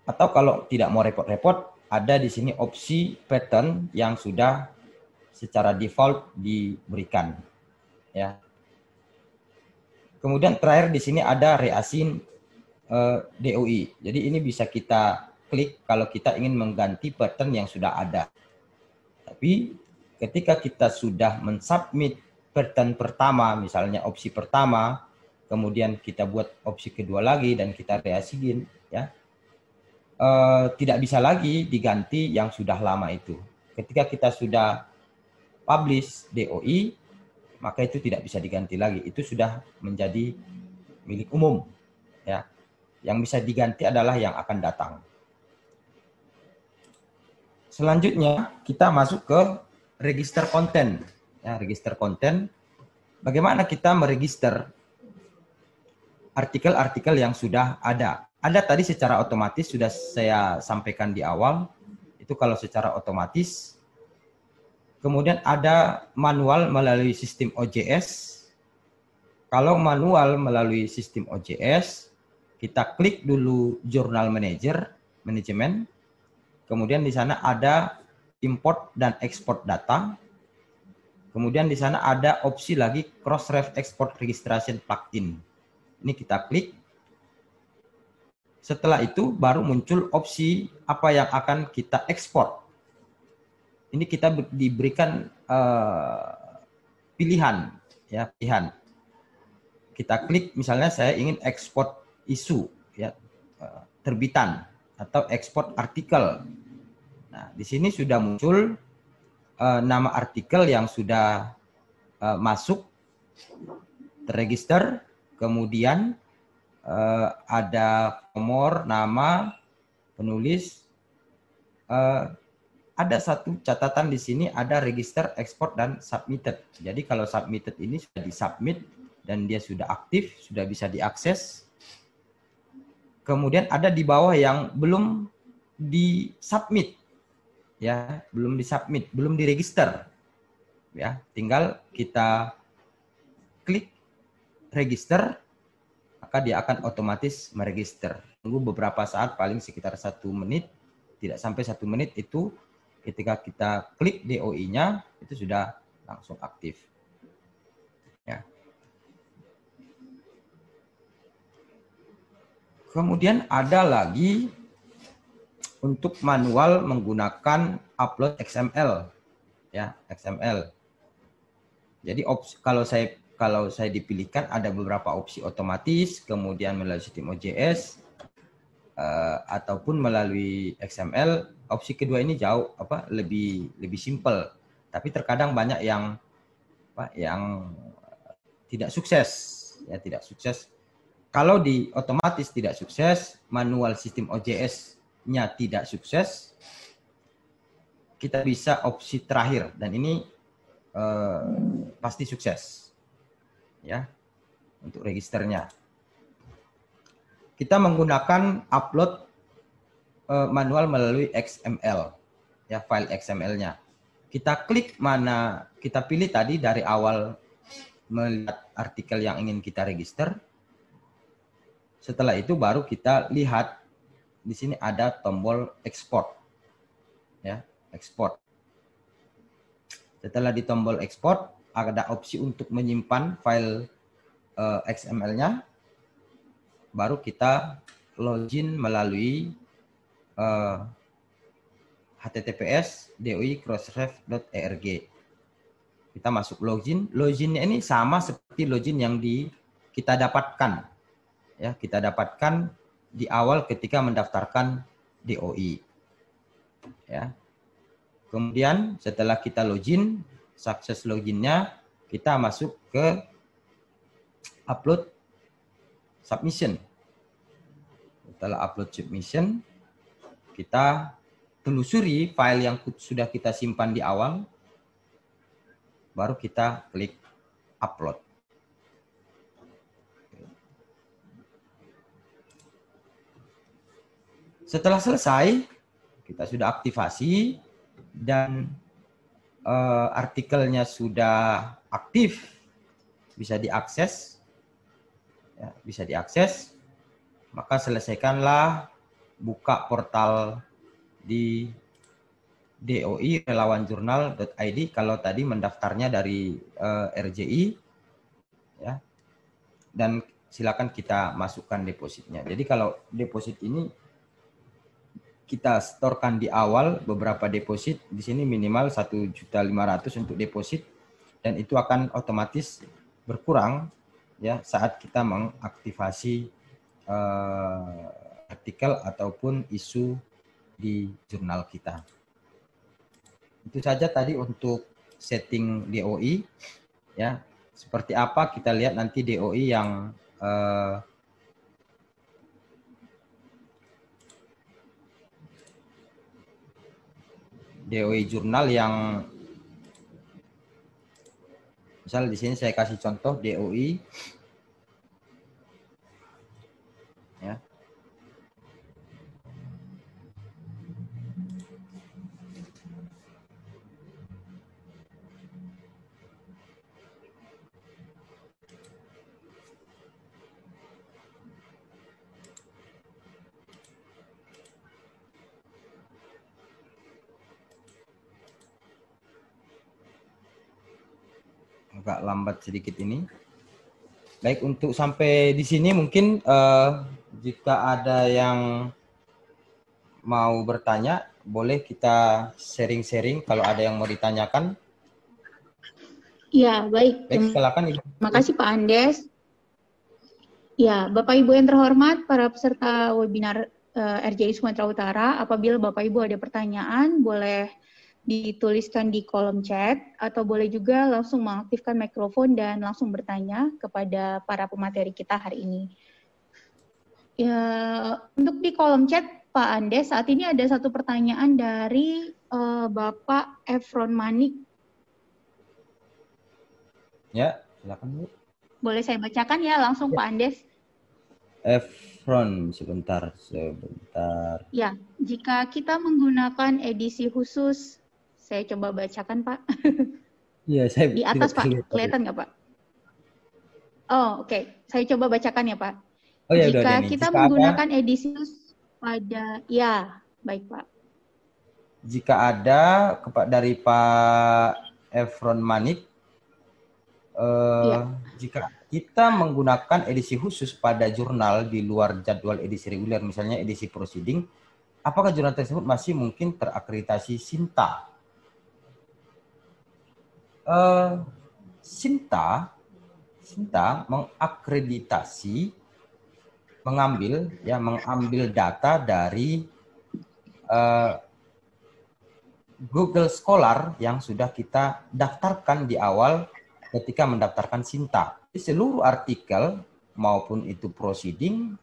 Speaker 3: Atau kalau tidak mau repot-repot, ada di sini opsi pattern yang sudah secara default diberikan. Ya. Kemudian terakhir di sini ada reasin uh, eh, DOI. Jadi ini bisa kita klik kalau kita ingin mengganti pattern yang sudah ada. Tapi ketika kita sudah mensubmit pattern pertama, misalnya opsi pertama, kemudian kita buat opsi kedua lagi dan kita reasiin, ya, uh, tidak bisa lagi diganti yang sudah lama itu. Ketika kita sudah publish DOI, maka itu tidak bisa diganti lagi. Itu sudah menjadi milik umum, ya. Yang bisa diganti adalah yang akan datang. Selanjutnya kita masuk ke register konten. Ya, register konten. Bagaimana kita meregister artikel-artikel yang sudah ada. Ada tadi secara otomatis sudah saya sampaikan di awal. Itu kalau secara otomatis. Kemudian ada manual melalui sistem OJS. Kalau manual melalui sistem OJS, kita klik dulu Journal Manager, manajemen. Kemudian di sana ada import dan export data. Kemudian di sana ada opsi lagi Crossref Export Registration Plugin. Ini kita klik. Setelah itu baru muncul opsi apa yang akan kita ekspor. Ini kita diberikan uh, pilihan, ya pilihan. Kita klik misalnya saya ingin ekspor isu, ya uh, terbitan atau ekspor artikel. Nah di sini sudah muncul uh, nama artikel yang sudah uh, masuk terregister, kemudian uh, ada nomor, nama, penulis. Uh, ada satu catatan di sini ada register ekspor dan submitted. Jadi kalau submitted ini sudah disubmit dan dia sudah aktif, sudah bisa diakses. Kemudian ada di bawah yang belum disubmit. Ya, belum disubmit, belum diregister. Ya, tinggal kita klik register maka dia akan otomatis meregister. Tunggu beberapa saat, paling sekitar satu menit, tidak sampai satu menit itu ketika kita klik DOI-nya itu sudah langsung aktif. Ya. Kemudian ada lagi untuk manual menggunakan upload XML, ya XML. Jadi kalau saya kalau saya dipilihkan ada beberapa opsi otomatis, kemudian melalui sistem OJS uh, ataupun melalui XML. Opsi kedua ini jauh apa lebih lebih simple, tapi terkadang banyak yang apa yang tidak sukses, ya tidak sukses. Kalau di otomatis tidak sukses, manual sistem OJS-nya tidak sukses, kita bisa opsi terakhir dan ini uh, pasti sukses ya untuk registernya. Kita menggunakan upload uh, manual melalui XML ya file XML-nya. Kita klik mana kita pilih tadi dari awal melihat artikel yang ingin kita register. Setelah itu baru kita lihat di sini ada tombol export. Ya, export. Setelah di tombol export, ada opsi untuk menyimpan file eh, XML-nya, baru kita login melalui uh, https doi crossref.org. Kita masuk login. Loginnya ini sama seperti login yang di kita dapatkan. Ya, kita dapatkan di awal ketika mendaftarkan DOI. Ya. Kemudian setelah kita login, sukses loginnya, kita masuk ke upload submission. Setelah upload submission, kita telusuri file yang sudah kita simpan di awal, baru kita klik upload. Setelah selesai, kita sudah aktivasi dan uh, artikelnya sudah aktif, bisa diakses, ya, bisa diakses, maka selesaikanlah buka portal di DOI relawanjurnal.id kalau tadi mendaftarnya dari uh, eh, RJI ya dan silakan kita masukkan depositnya. Jadi kalau deposit ini kita setorkan di awal beberapa deposit di sini minimal satu juta lima ratus untuk deposit dan itu akan otomatis berkurang ya saat kita mengaktifasi uh, artikel ataupun isu di jurnal kita. Itu saja tadi untuk setting DOI ya. Seperti apa kita lihat nanti DOI yang uh, DOI jurnal yang misal di sini saya kasih contoh DOI agak lambat sedikit ini. Baik, untuk sampai di sini mungkin eh, jika ada yang mau bertanya, boleh kita sharing-sharing kalau ada yang mau ditanyakan.
Speaker 1: Ya, baik.
Speaker 3: Baik, silakan Ibu.
Speaker 1: Terima kasih Pak Andes. Ya, Bapak Ibu yang terhormat, para peserta webinar eh, RJI Sumatera Utara, apabila Bapak Ibu ada pertanyaan, boleh dituliskan di kolom chat atau boleh juga langsung mengaktifkan mikrofon dan langsung bertanya kepada para pemateri kita hari ini. Ya, untuk di kolom chat Pak Andes, saat ini ada satu pertanyaan dari eh, Bapak Efron Manik.
Speaker 3: Ya, silakan Bu.
Speaker 1: Boleh saya bacakan ya langsung Pak Andes?
Speaker 3: Efron, sebentar, sebentar.
Speaker 1: Ya, jika kita menggunakan edisi khusus, saya coba bacakan Pak.
Speaker 3: Iya, saya
Speaker 1: Di atas Pak,
Speaker 3: lihat.
Speaker 1: kelihatan nggak Pak? Oh, oke. Saya coba bacakan ya Pak.
Speaker 3: Oh ya, udah
Speaker 1: Jika
Speaker 3: ada nih.
Speaker 1: kita
Speaker 3: Jika ada-
Speaker 1: menggunakan edisi khusus pada, ya, baik Pak.
Speaker 3: jika ada dari Pak Efron Manik, eh,
Speaker 1: Iya.
Speaker 3: jika kita menggunakan edisi khusus pada jurnal di luar jadwal edisi reguler, misalnya edisi proceeding, apakah jurnal tersebut masih mungkin terakreditasi Sinta? Eh, Sinta, Sinta mengakreditasi, mengambil ya mengambil data dari eh, Google Scholar yang sudah kita daftarkan di awal ketika mendaftarkan Sinta. Di seluruh artikel maupun itu proceeding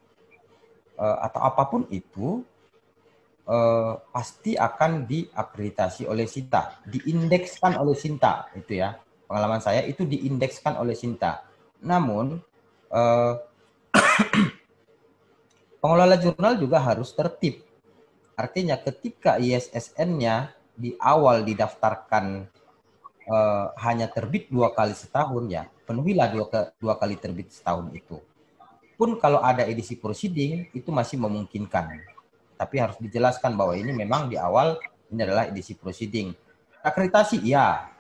Speaker 3: eh, atau apa pun itu eh, pasti akan diakreditasi oleh Sinta, diindekskan oleh Sinta itu ya. Pengalaman saya itu diindekskan oleh Sinta. Namun eh, pengelola jurnal juga harus tertib. Artinya ketika ISSN-nya di awal didaftarkan eh, hanya terbit dua kali setahun ya, penuhilah dua, ke- dua kali terbit setahun itu. Pun kalau ada edisi proceeding itu masih memungkinkan. Tapi harus dijelaskan bahwa ini memang di awal ini adalah edisi proceeding. Akreditasi iya.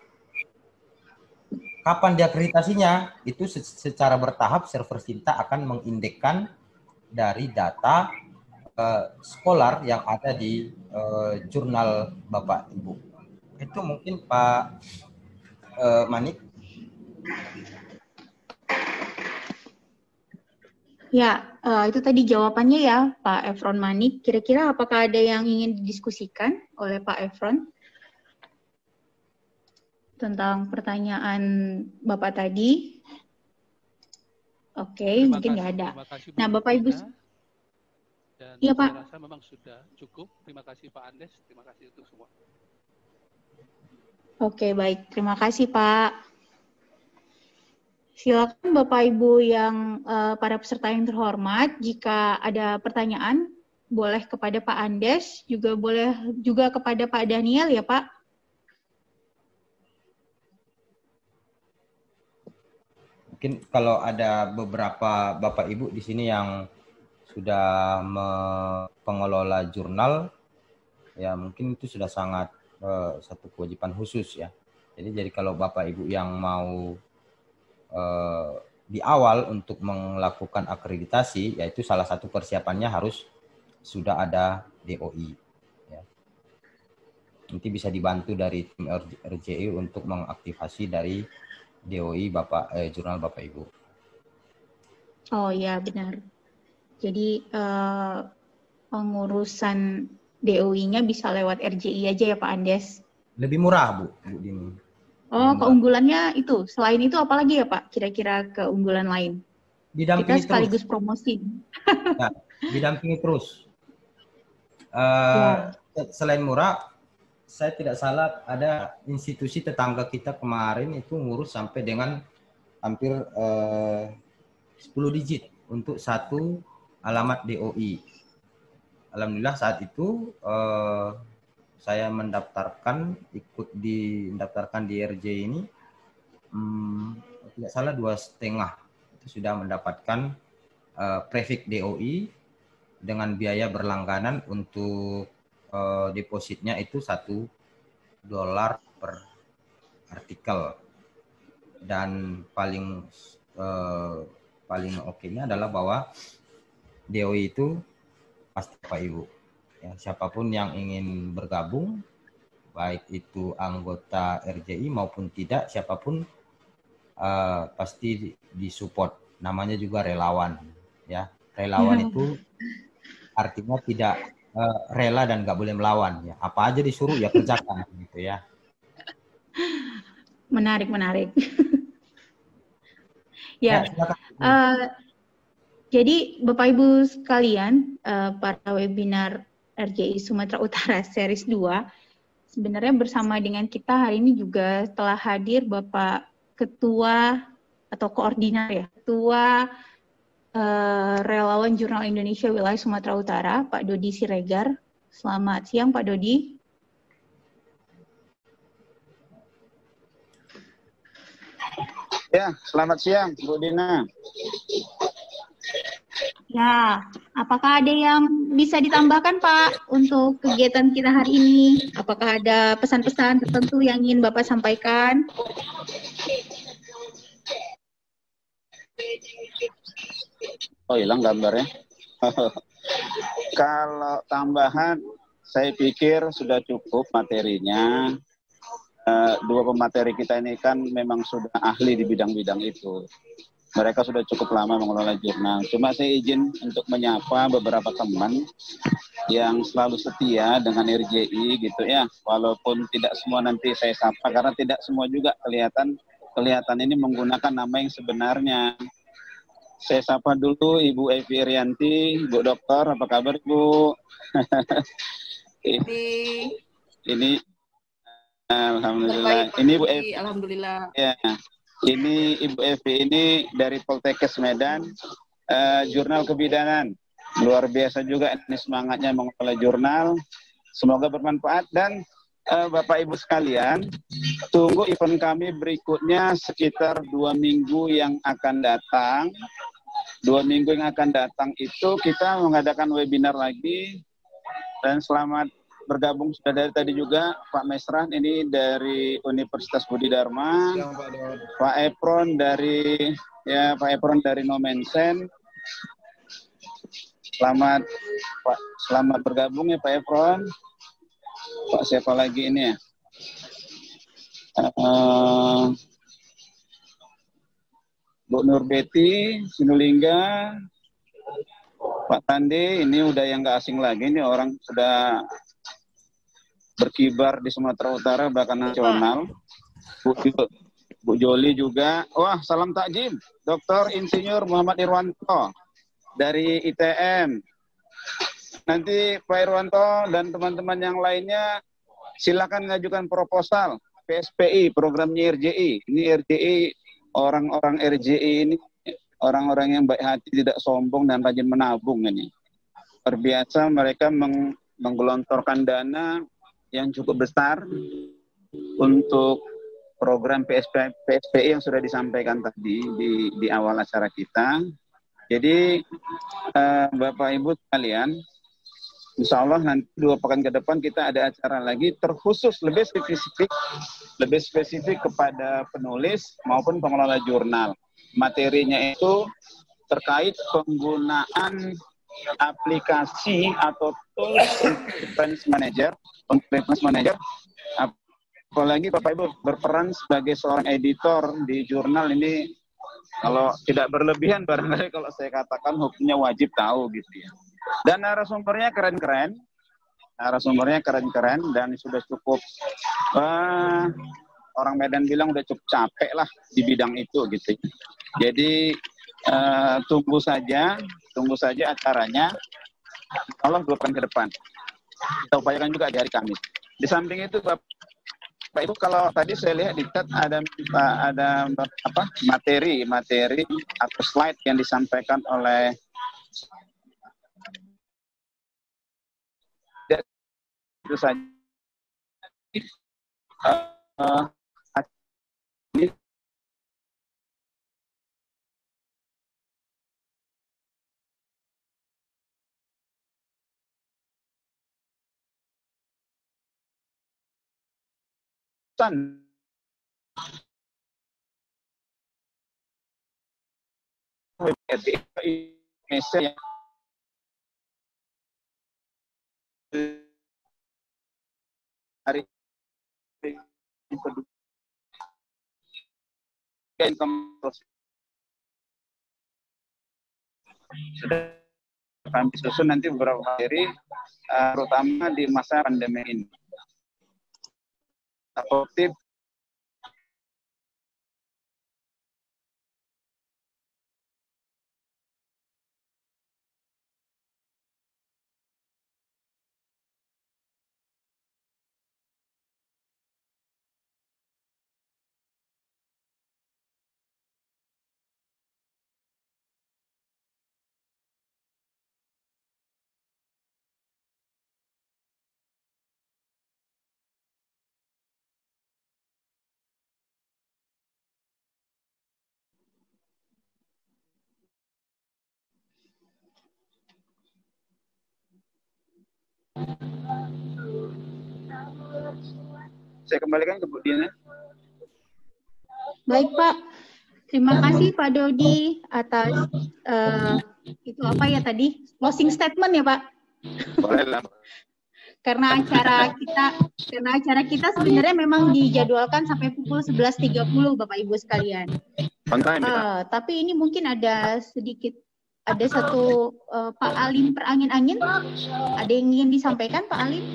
Speaker 3: Kapan diakreditasinya? Itu se- secara bertahap server Sinta akan mengindekkan dari data eh, scholar yang ada di eh, jurnal Bapak Ibu. Itu mungkin Pak eh, Manik.
Speaker 1: Ya, eh, itu tadi jawabannya ya Pak Efron Manik. Kira-kira apakah ada yang ingin didiskusikan oleh Pak Efron tentang pertanyaan Bapak tadi? Oke,
Speaker 8: Terima
Speaker 1: mungkin nggak ada.
Speaker 8: kasih,
Speaker 1: Nah, Bapak Ibu.
Speaker 8: Dan
Speaker 1: Iya,
Speaker 8: saya
Speaker 1: Pak.
Speaker 8: rasa memang sudah cukup. Terima kasih Pak Andes, terima kasih untuk semua.
Speaker 1: Oke, baik. Terima kasih, Pak. Silakan Bapak Ibu yang eh, para peserta yang terhormat, jika ada pertanyaan boleh kepada Pak Andes, juga boleh juga kepada Pak Daniel ya, Pak.
Speaker 3: Mungkin kalau ada beberapa Bapak Ibu di sini yang sudah me- pengelola jurnal, ya mungkin itu sudah sangat eh, satu kewajiban khusus ya. Jadi jadi kalau Bapak Ibu yang mau eh, di awal untuk melakukan akreditasi, yaitu salah satu persiapannya harus sudah ada DOI. Ya. Nanti bisa dibantu dari tim RJI untuk mengaktifasi dari DOI Bapak eh, jurnal Bapak Ibu.
Speaker 1: Oh ya, benar. Jadi eh, pengurusan DOI-nya bisa lewat RJI aja ya Pak Andes.
Speaker 3: Lebih murah Bu, Bu Dini.
Speaker 1: Oh, keunggulannya itu. Selain itu apa lagi ya Pak? Kira-kira keunggulan lain? Kita
Speaker 3: Didampingi
Speaker 1: sekaligus
Speaker 3: terus.
Speaker 1: promosi.
Speaker 3: Ya, didampingi terus. Eh,
Speaker 1: Ya.
Speaker 3: Selain murah, saya tidak salah ada institusi tetangga kita kemarin itu ngurus sampai dengan hampir eh, 10 digit untuk satu alamat DOI. Alhamdulillah saat itu eh, saya mendaftarkan ikut di mendaftarkan di RJ ini hmm, tidak salah dua setengah itu sudah mendapatkan eh, prefix DOI dengan biaya berlangganan untuk eh, depositnya itu satu dolar per artikel. dan paling uh, paling oke-nya adalah bahwa DOI itu pasti Pak Ibu. Ya, siapa pun yang ingin bergabung, baik itu anggota RJI maupun tidak, siapa pun uh, pasti disupport. Namanya juga relawan. Ya, relawan ya. itu artinya tidak uh, rela dan nggak boleh melawan. Ya, apa aja disuruh ya kerjakan gitu ya.
Speaker 1: Menarik, menarik. ya, ya uh, jadi Bapak Ibu sekalian, uh, para webinar RJI Sumatera Utara Series 2, sebenarnya bersama dengan kita hari ini juga telah hadir Bapak Ketua atau Koordinator ya, Ketua uh, Relawan Jurnal Indonesia Wilayah Sumatera Utara, Pak Dodi Siregar. Selamat siang Pak Dodi.
Speaker 9: Ya, selamat siang Bu Dina.
Speaker 1: Ya, apakah ada yang bisa ditambahkan Pak untuk kegiatan kita hari ini? Apakah ada pesan-pesan tertentu yang ingin Bapak sampaikan?
Speaker 9: Oh hilang gambarnya. Kalau tambahan, saya pikir sudah cukup materinya. Uh, dua pemateri kita ini kan memang sudah ahli di bidang-bidang itu mereka sudah cukup lama mengelola jurnal. Cuma saya izin untuk menyapa beberapa teman yang selalu setia dengan RJI gitu ya. Walaupun tidak semua nanti saya sapa karena tidak semua juga kelihatan kelihatan ini menggunakan nama yang sebenarnya. Saya sapa dulu Ibu Evi Irianti, Bu Dokter, apa kabar Bu? ini Alhamdulillah. Ini Bu Evi.
Speaker 7: Alhamdulillah.
Speaker 9: Ya. Ini Ibu Evi ini dari Poltekkes Medan, uh, jurnal kebidanan. Luar biasa juga ini semangatnya mengelola jurnal. Semoga bermanfaat dan uh, Bapak Ibu sekalian, tunggu event kami berikutnya sekitar dua minggu yang akan datang. Dua minggu yang akan datang itu kita mengadakan webinar lagi dan selamat bergabung sudah dari tadi juga Pak Mesran ini dari Universitas Budi Dharma, Pak, Pak Epron dari ya Pak Epron dari Nomensen. Selamat Pak, selamat bergabung ya Pak Epron. Pak siapa lagi ini ya? Uh, Bu Nur Betty, Sinulingga, Pak Tande, ini udah yang nggak asing lagi, ini orang sudah berkibar di Sumatera Utara bahkan nasional. Bu, Bu Joli juga. Wah, salam takjim. Dr. Insinyur Muhammad Irwanto dari ITM. Nanti Pak Irwanto dan teman-teman yang lainnya silakan ngajukan proposal PSPI, programnya RJI. Ini RJI, orang-orang RJI ini orang-orang yang baik hati, tidak sombong dan rajin menabung ini. Terbiasa mereka meng menggelontorkan dana yang cukup besar untuk program PSP, PSPI yang sudah disampaikan tadi di, di awal acara kita. Jadi uh, Bapak Ibu sekalian, Insya Allah nanti dua pekan ke depan kita ada acara lagi terkhusus lebih spesifik, lebih spesifik kepada penulis maupun pengelola jurnal. Materinya itu terkait penggunaan aplikasi atau tools reference manager untuk reference manager apalagi Bapak Ibu berperan sebagai seorang editor di jurnal ini kalau tidak berlebihan barangkali kalau saya katakan hukumnya wajib tahu gitu ya. Dan narasumbernya keren-keren. Narasumbernya keren-keren dan sudah cukup uh, orang Medan bilang udah cukup capek lah di bidang itu gitu. Jadi uh, tunggu saja tunggu saja acaranya. Allah dua ke depan. Kita upayakan juga di hari Kamis. Di samping itu Bapak Ibu kalau tadi saya lihat di chat ada ada apa materi materi atau slide yang disampaikan oleh itu saja uh, ini yang hari income sudah kami susun nanti beberapa materi uh, terutama di masa pandemi ini. Aktif Saya kembalikan ke Bu Dina.
Speaker 1: Baik Pak, terima kasih Pak Dodi atas uh, itu apa ya tadi closing statement ya Pak.
Speaker 9: Boleh lah.
Speaker 1: karena acara kita karena acara kita sebenarnya memang dijadwalkan sampai pukul 11.30 Bapak Ibu sekalian.
Speaker 9: On time,
Speaker 1: uh, tapi ini mungkin ada sedikit ada satu uh, Pak Alim perangin-angin. Ada yang ingin disampaikan Pak Alim?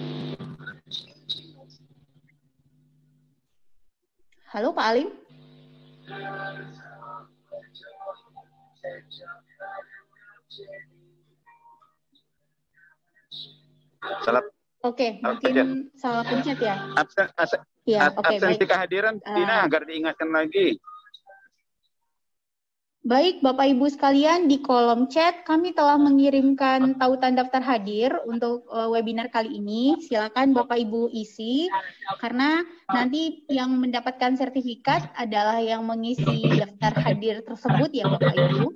Speaker 1: Halo Pak Alim.
Speaker 9: Salah.
Speaker 1: Oke,
Speaker 9: salah
Speaker 1: mungkin
Speaker 9: pencet.
Speaker 1: salah pencet ya.
Speaker 9: Absen, absen,
Speaker 1: Ya,
Speaker 9: ab-
Speaker 1: oke
Speaker 9: absensi
Speaker 1: baik.
Speaker 9: kehadiran Bu Dina
Speaker 1: Eh,
Speaker 9: agar diingatkan lagi.
Speaker 1: Baik, Bapak Ibu sekalian, di kolom chat kami telah mengirimkan tautan daftar hadir untuk eh, webinar kali ini. Silakan Bapak Ibu isi, karena nanti yang mendapatkan sertifikat adalah yang mengisi daftar hadir tersebut ya Bapak Ibu.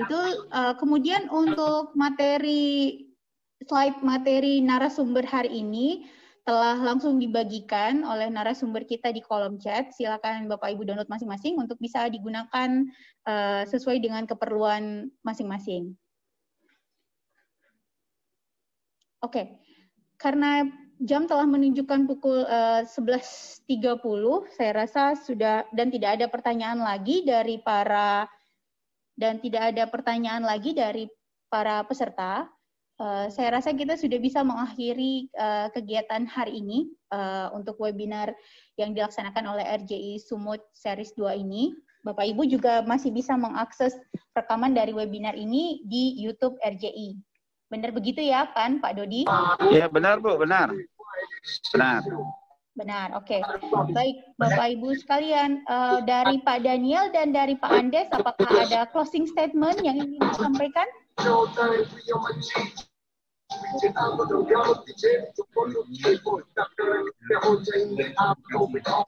Speaker 1: Itu eh, kemudian untuk materi slide materi narasumber hari ini telah langsung dibagikan oleh narasumber kita di kolom chat. Silakan Bapak Ibu download masing-masing untuk bisa digunakan eh, sesuai dengan keperluan masing-masing. Oke, karena jam telah menunjukkan pukul eh, 11.30, saya rasa sudah dan tidak ada pertanyaan lagi dari para dan tidak ada pertanyaan lagi dari para peserta. Uh, saya rasa kita sudah bisa mengakhiri uh, kegiatan hari ini uh, untuk webinar yang dilaksanakan oleh RJI Sumut Series 2 ini. Bapak Ibu juga masih bisa mengakses rekaman dari webinar ini di YouTube RJI. Benar begitu ya kan Pak Dodi?
Speaker 9: Iya benar Bu, benar. Benar.
Speaker 1: Benar, oke. Baik, Bapak Ibu sekalian, uh, dari Pak Daniel dan dari Pak Andes, apakah ada closing statement yang ingin disampaikan?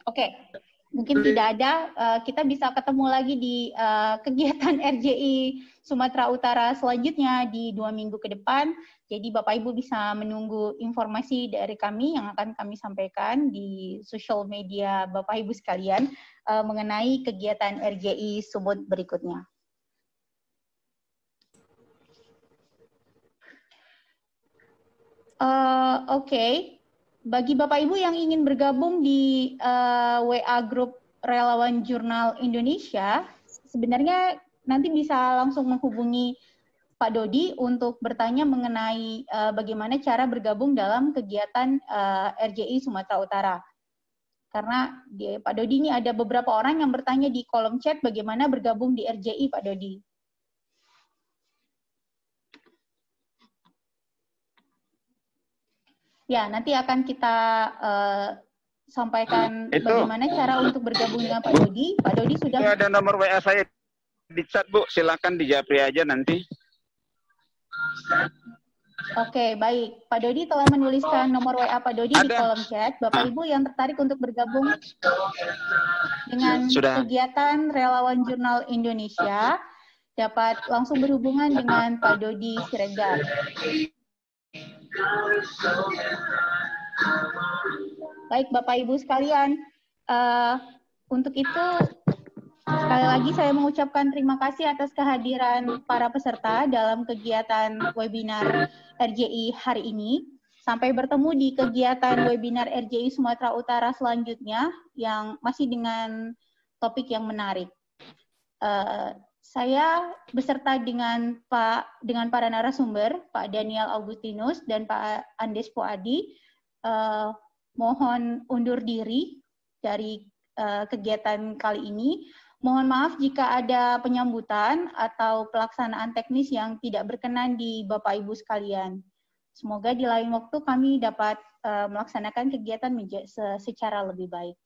Speaker 1: Oke, mungkin tidak ada. Uh, kita bisa ketemu lagi di uh, kegiatan RJI Sumatera Utara selanjutnya di dua minggu ke depan. Jadi Bapak Ibu bisa menunggu informasi dari kami yang akan kami sampaikan di sosial media Bapak Ibu sekalian uh, mengenai kegiatan RJI Sumut berikutnya. Uh, Oke, bagi Bapak Ibu yang ingin bergabung di uh, WA Group Relawan Jurnal Indonesia, sebenarnya nanti bisa langsung menghubungi Pak Dodi untuk bertanya mengenai uh, bagaimana cara bergabung dalam kegiatan uh, RJI Sumatera Utara. Karena di, Pak Dodi ini ada beberapa orang yang bertanya di kolom chat bagaimana bergabung di RJI, Pak Dodi. Ya, nanti akan kita uh, sampaikan
Speaker 9: Itu.
Speaker 1: bagaimana cara untuk bergabung dengan Pak Dodi. Pak Dodi sudah
Speaker 9: Itu ada nomor WA saya di chat Bu, silakan dijapri aja nanti.
Speaker 1: Oke, baik. Pak Dodi telah menuliskan nomor WA Pak Dodi di
Speaker 9: Ada.
Speaker 1: kolom chat. Bapak Ibu yang tertarik untuk bergabung dengan
Speaker 9: Sudah.
Speaker 1: kegiatan Relawan Jurnal Indonesia dapat langsung berhubungan dengan Pak Dodi Siregar. Baik, Bapak Ibu sekalian, eh, untuk itu Sekali lagi saya mengucapkan terima kasih atas kehadiran para peserta dalam kegiatan webinar RJI hari ini. Sampai bertemu di kegiatan webinar RJI Sumatera Utara selanjutnya yang masih dengan topik yang menarik. Uh, saya beserta dengan Pak dengan para narasumber Pak Daniel Augustinus dan Pak Andes Poadi uh, mohon undur diri dari uh, kegiatan kali ini. Mohon maaf jika ada penyambutan atau pelaksanaan teknis yang tidak berkenan di Bapak Ibu sekalian. Semoga di lain waktu kami dapat uh, melaksanakan kegiatan secara lebih baik.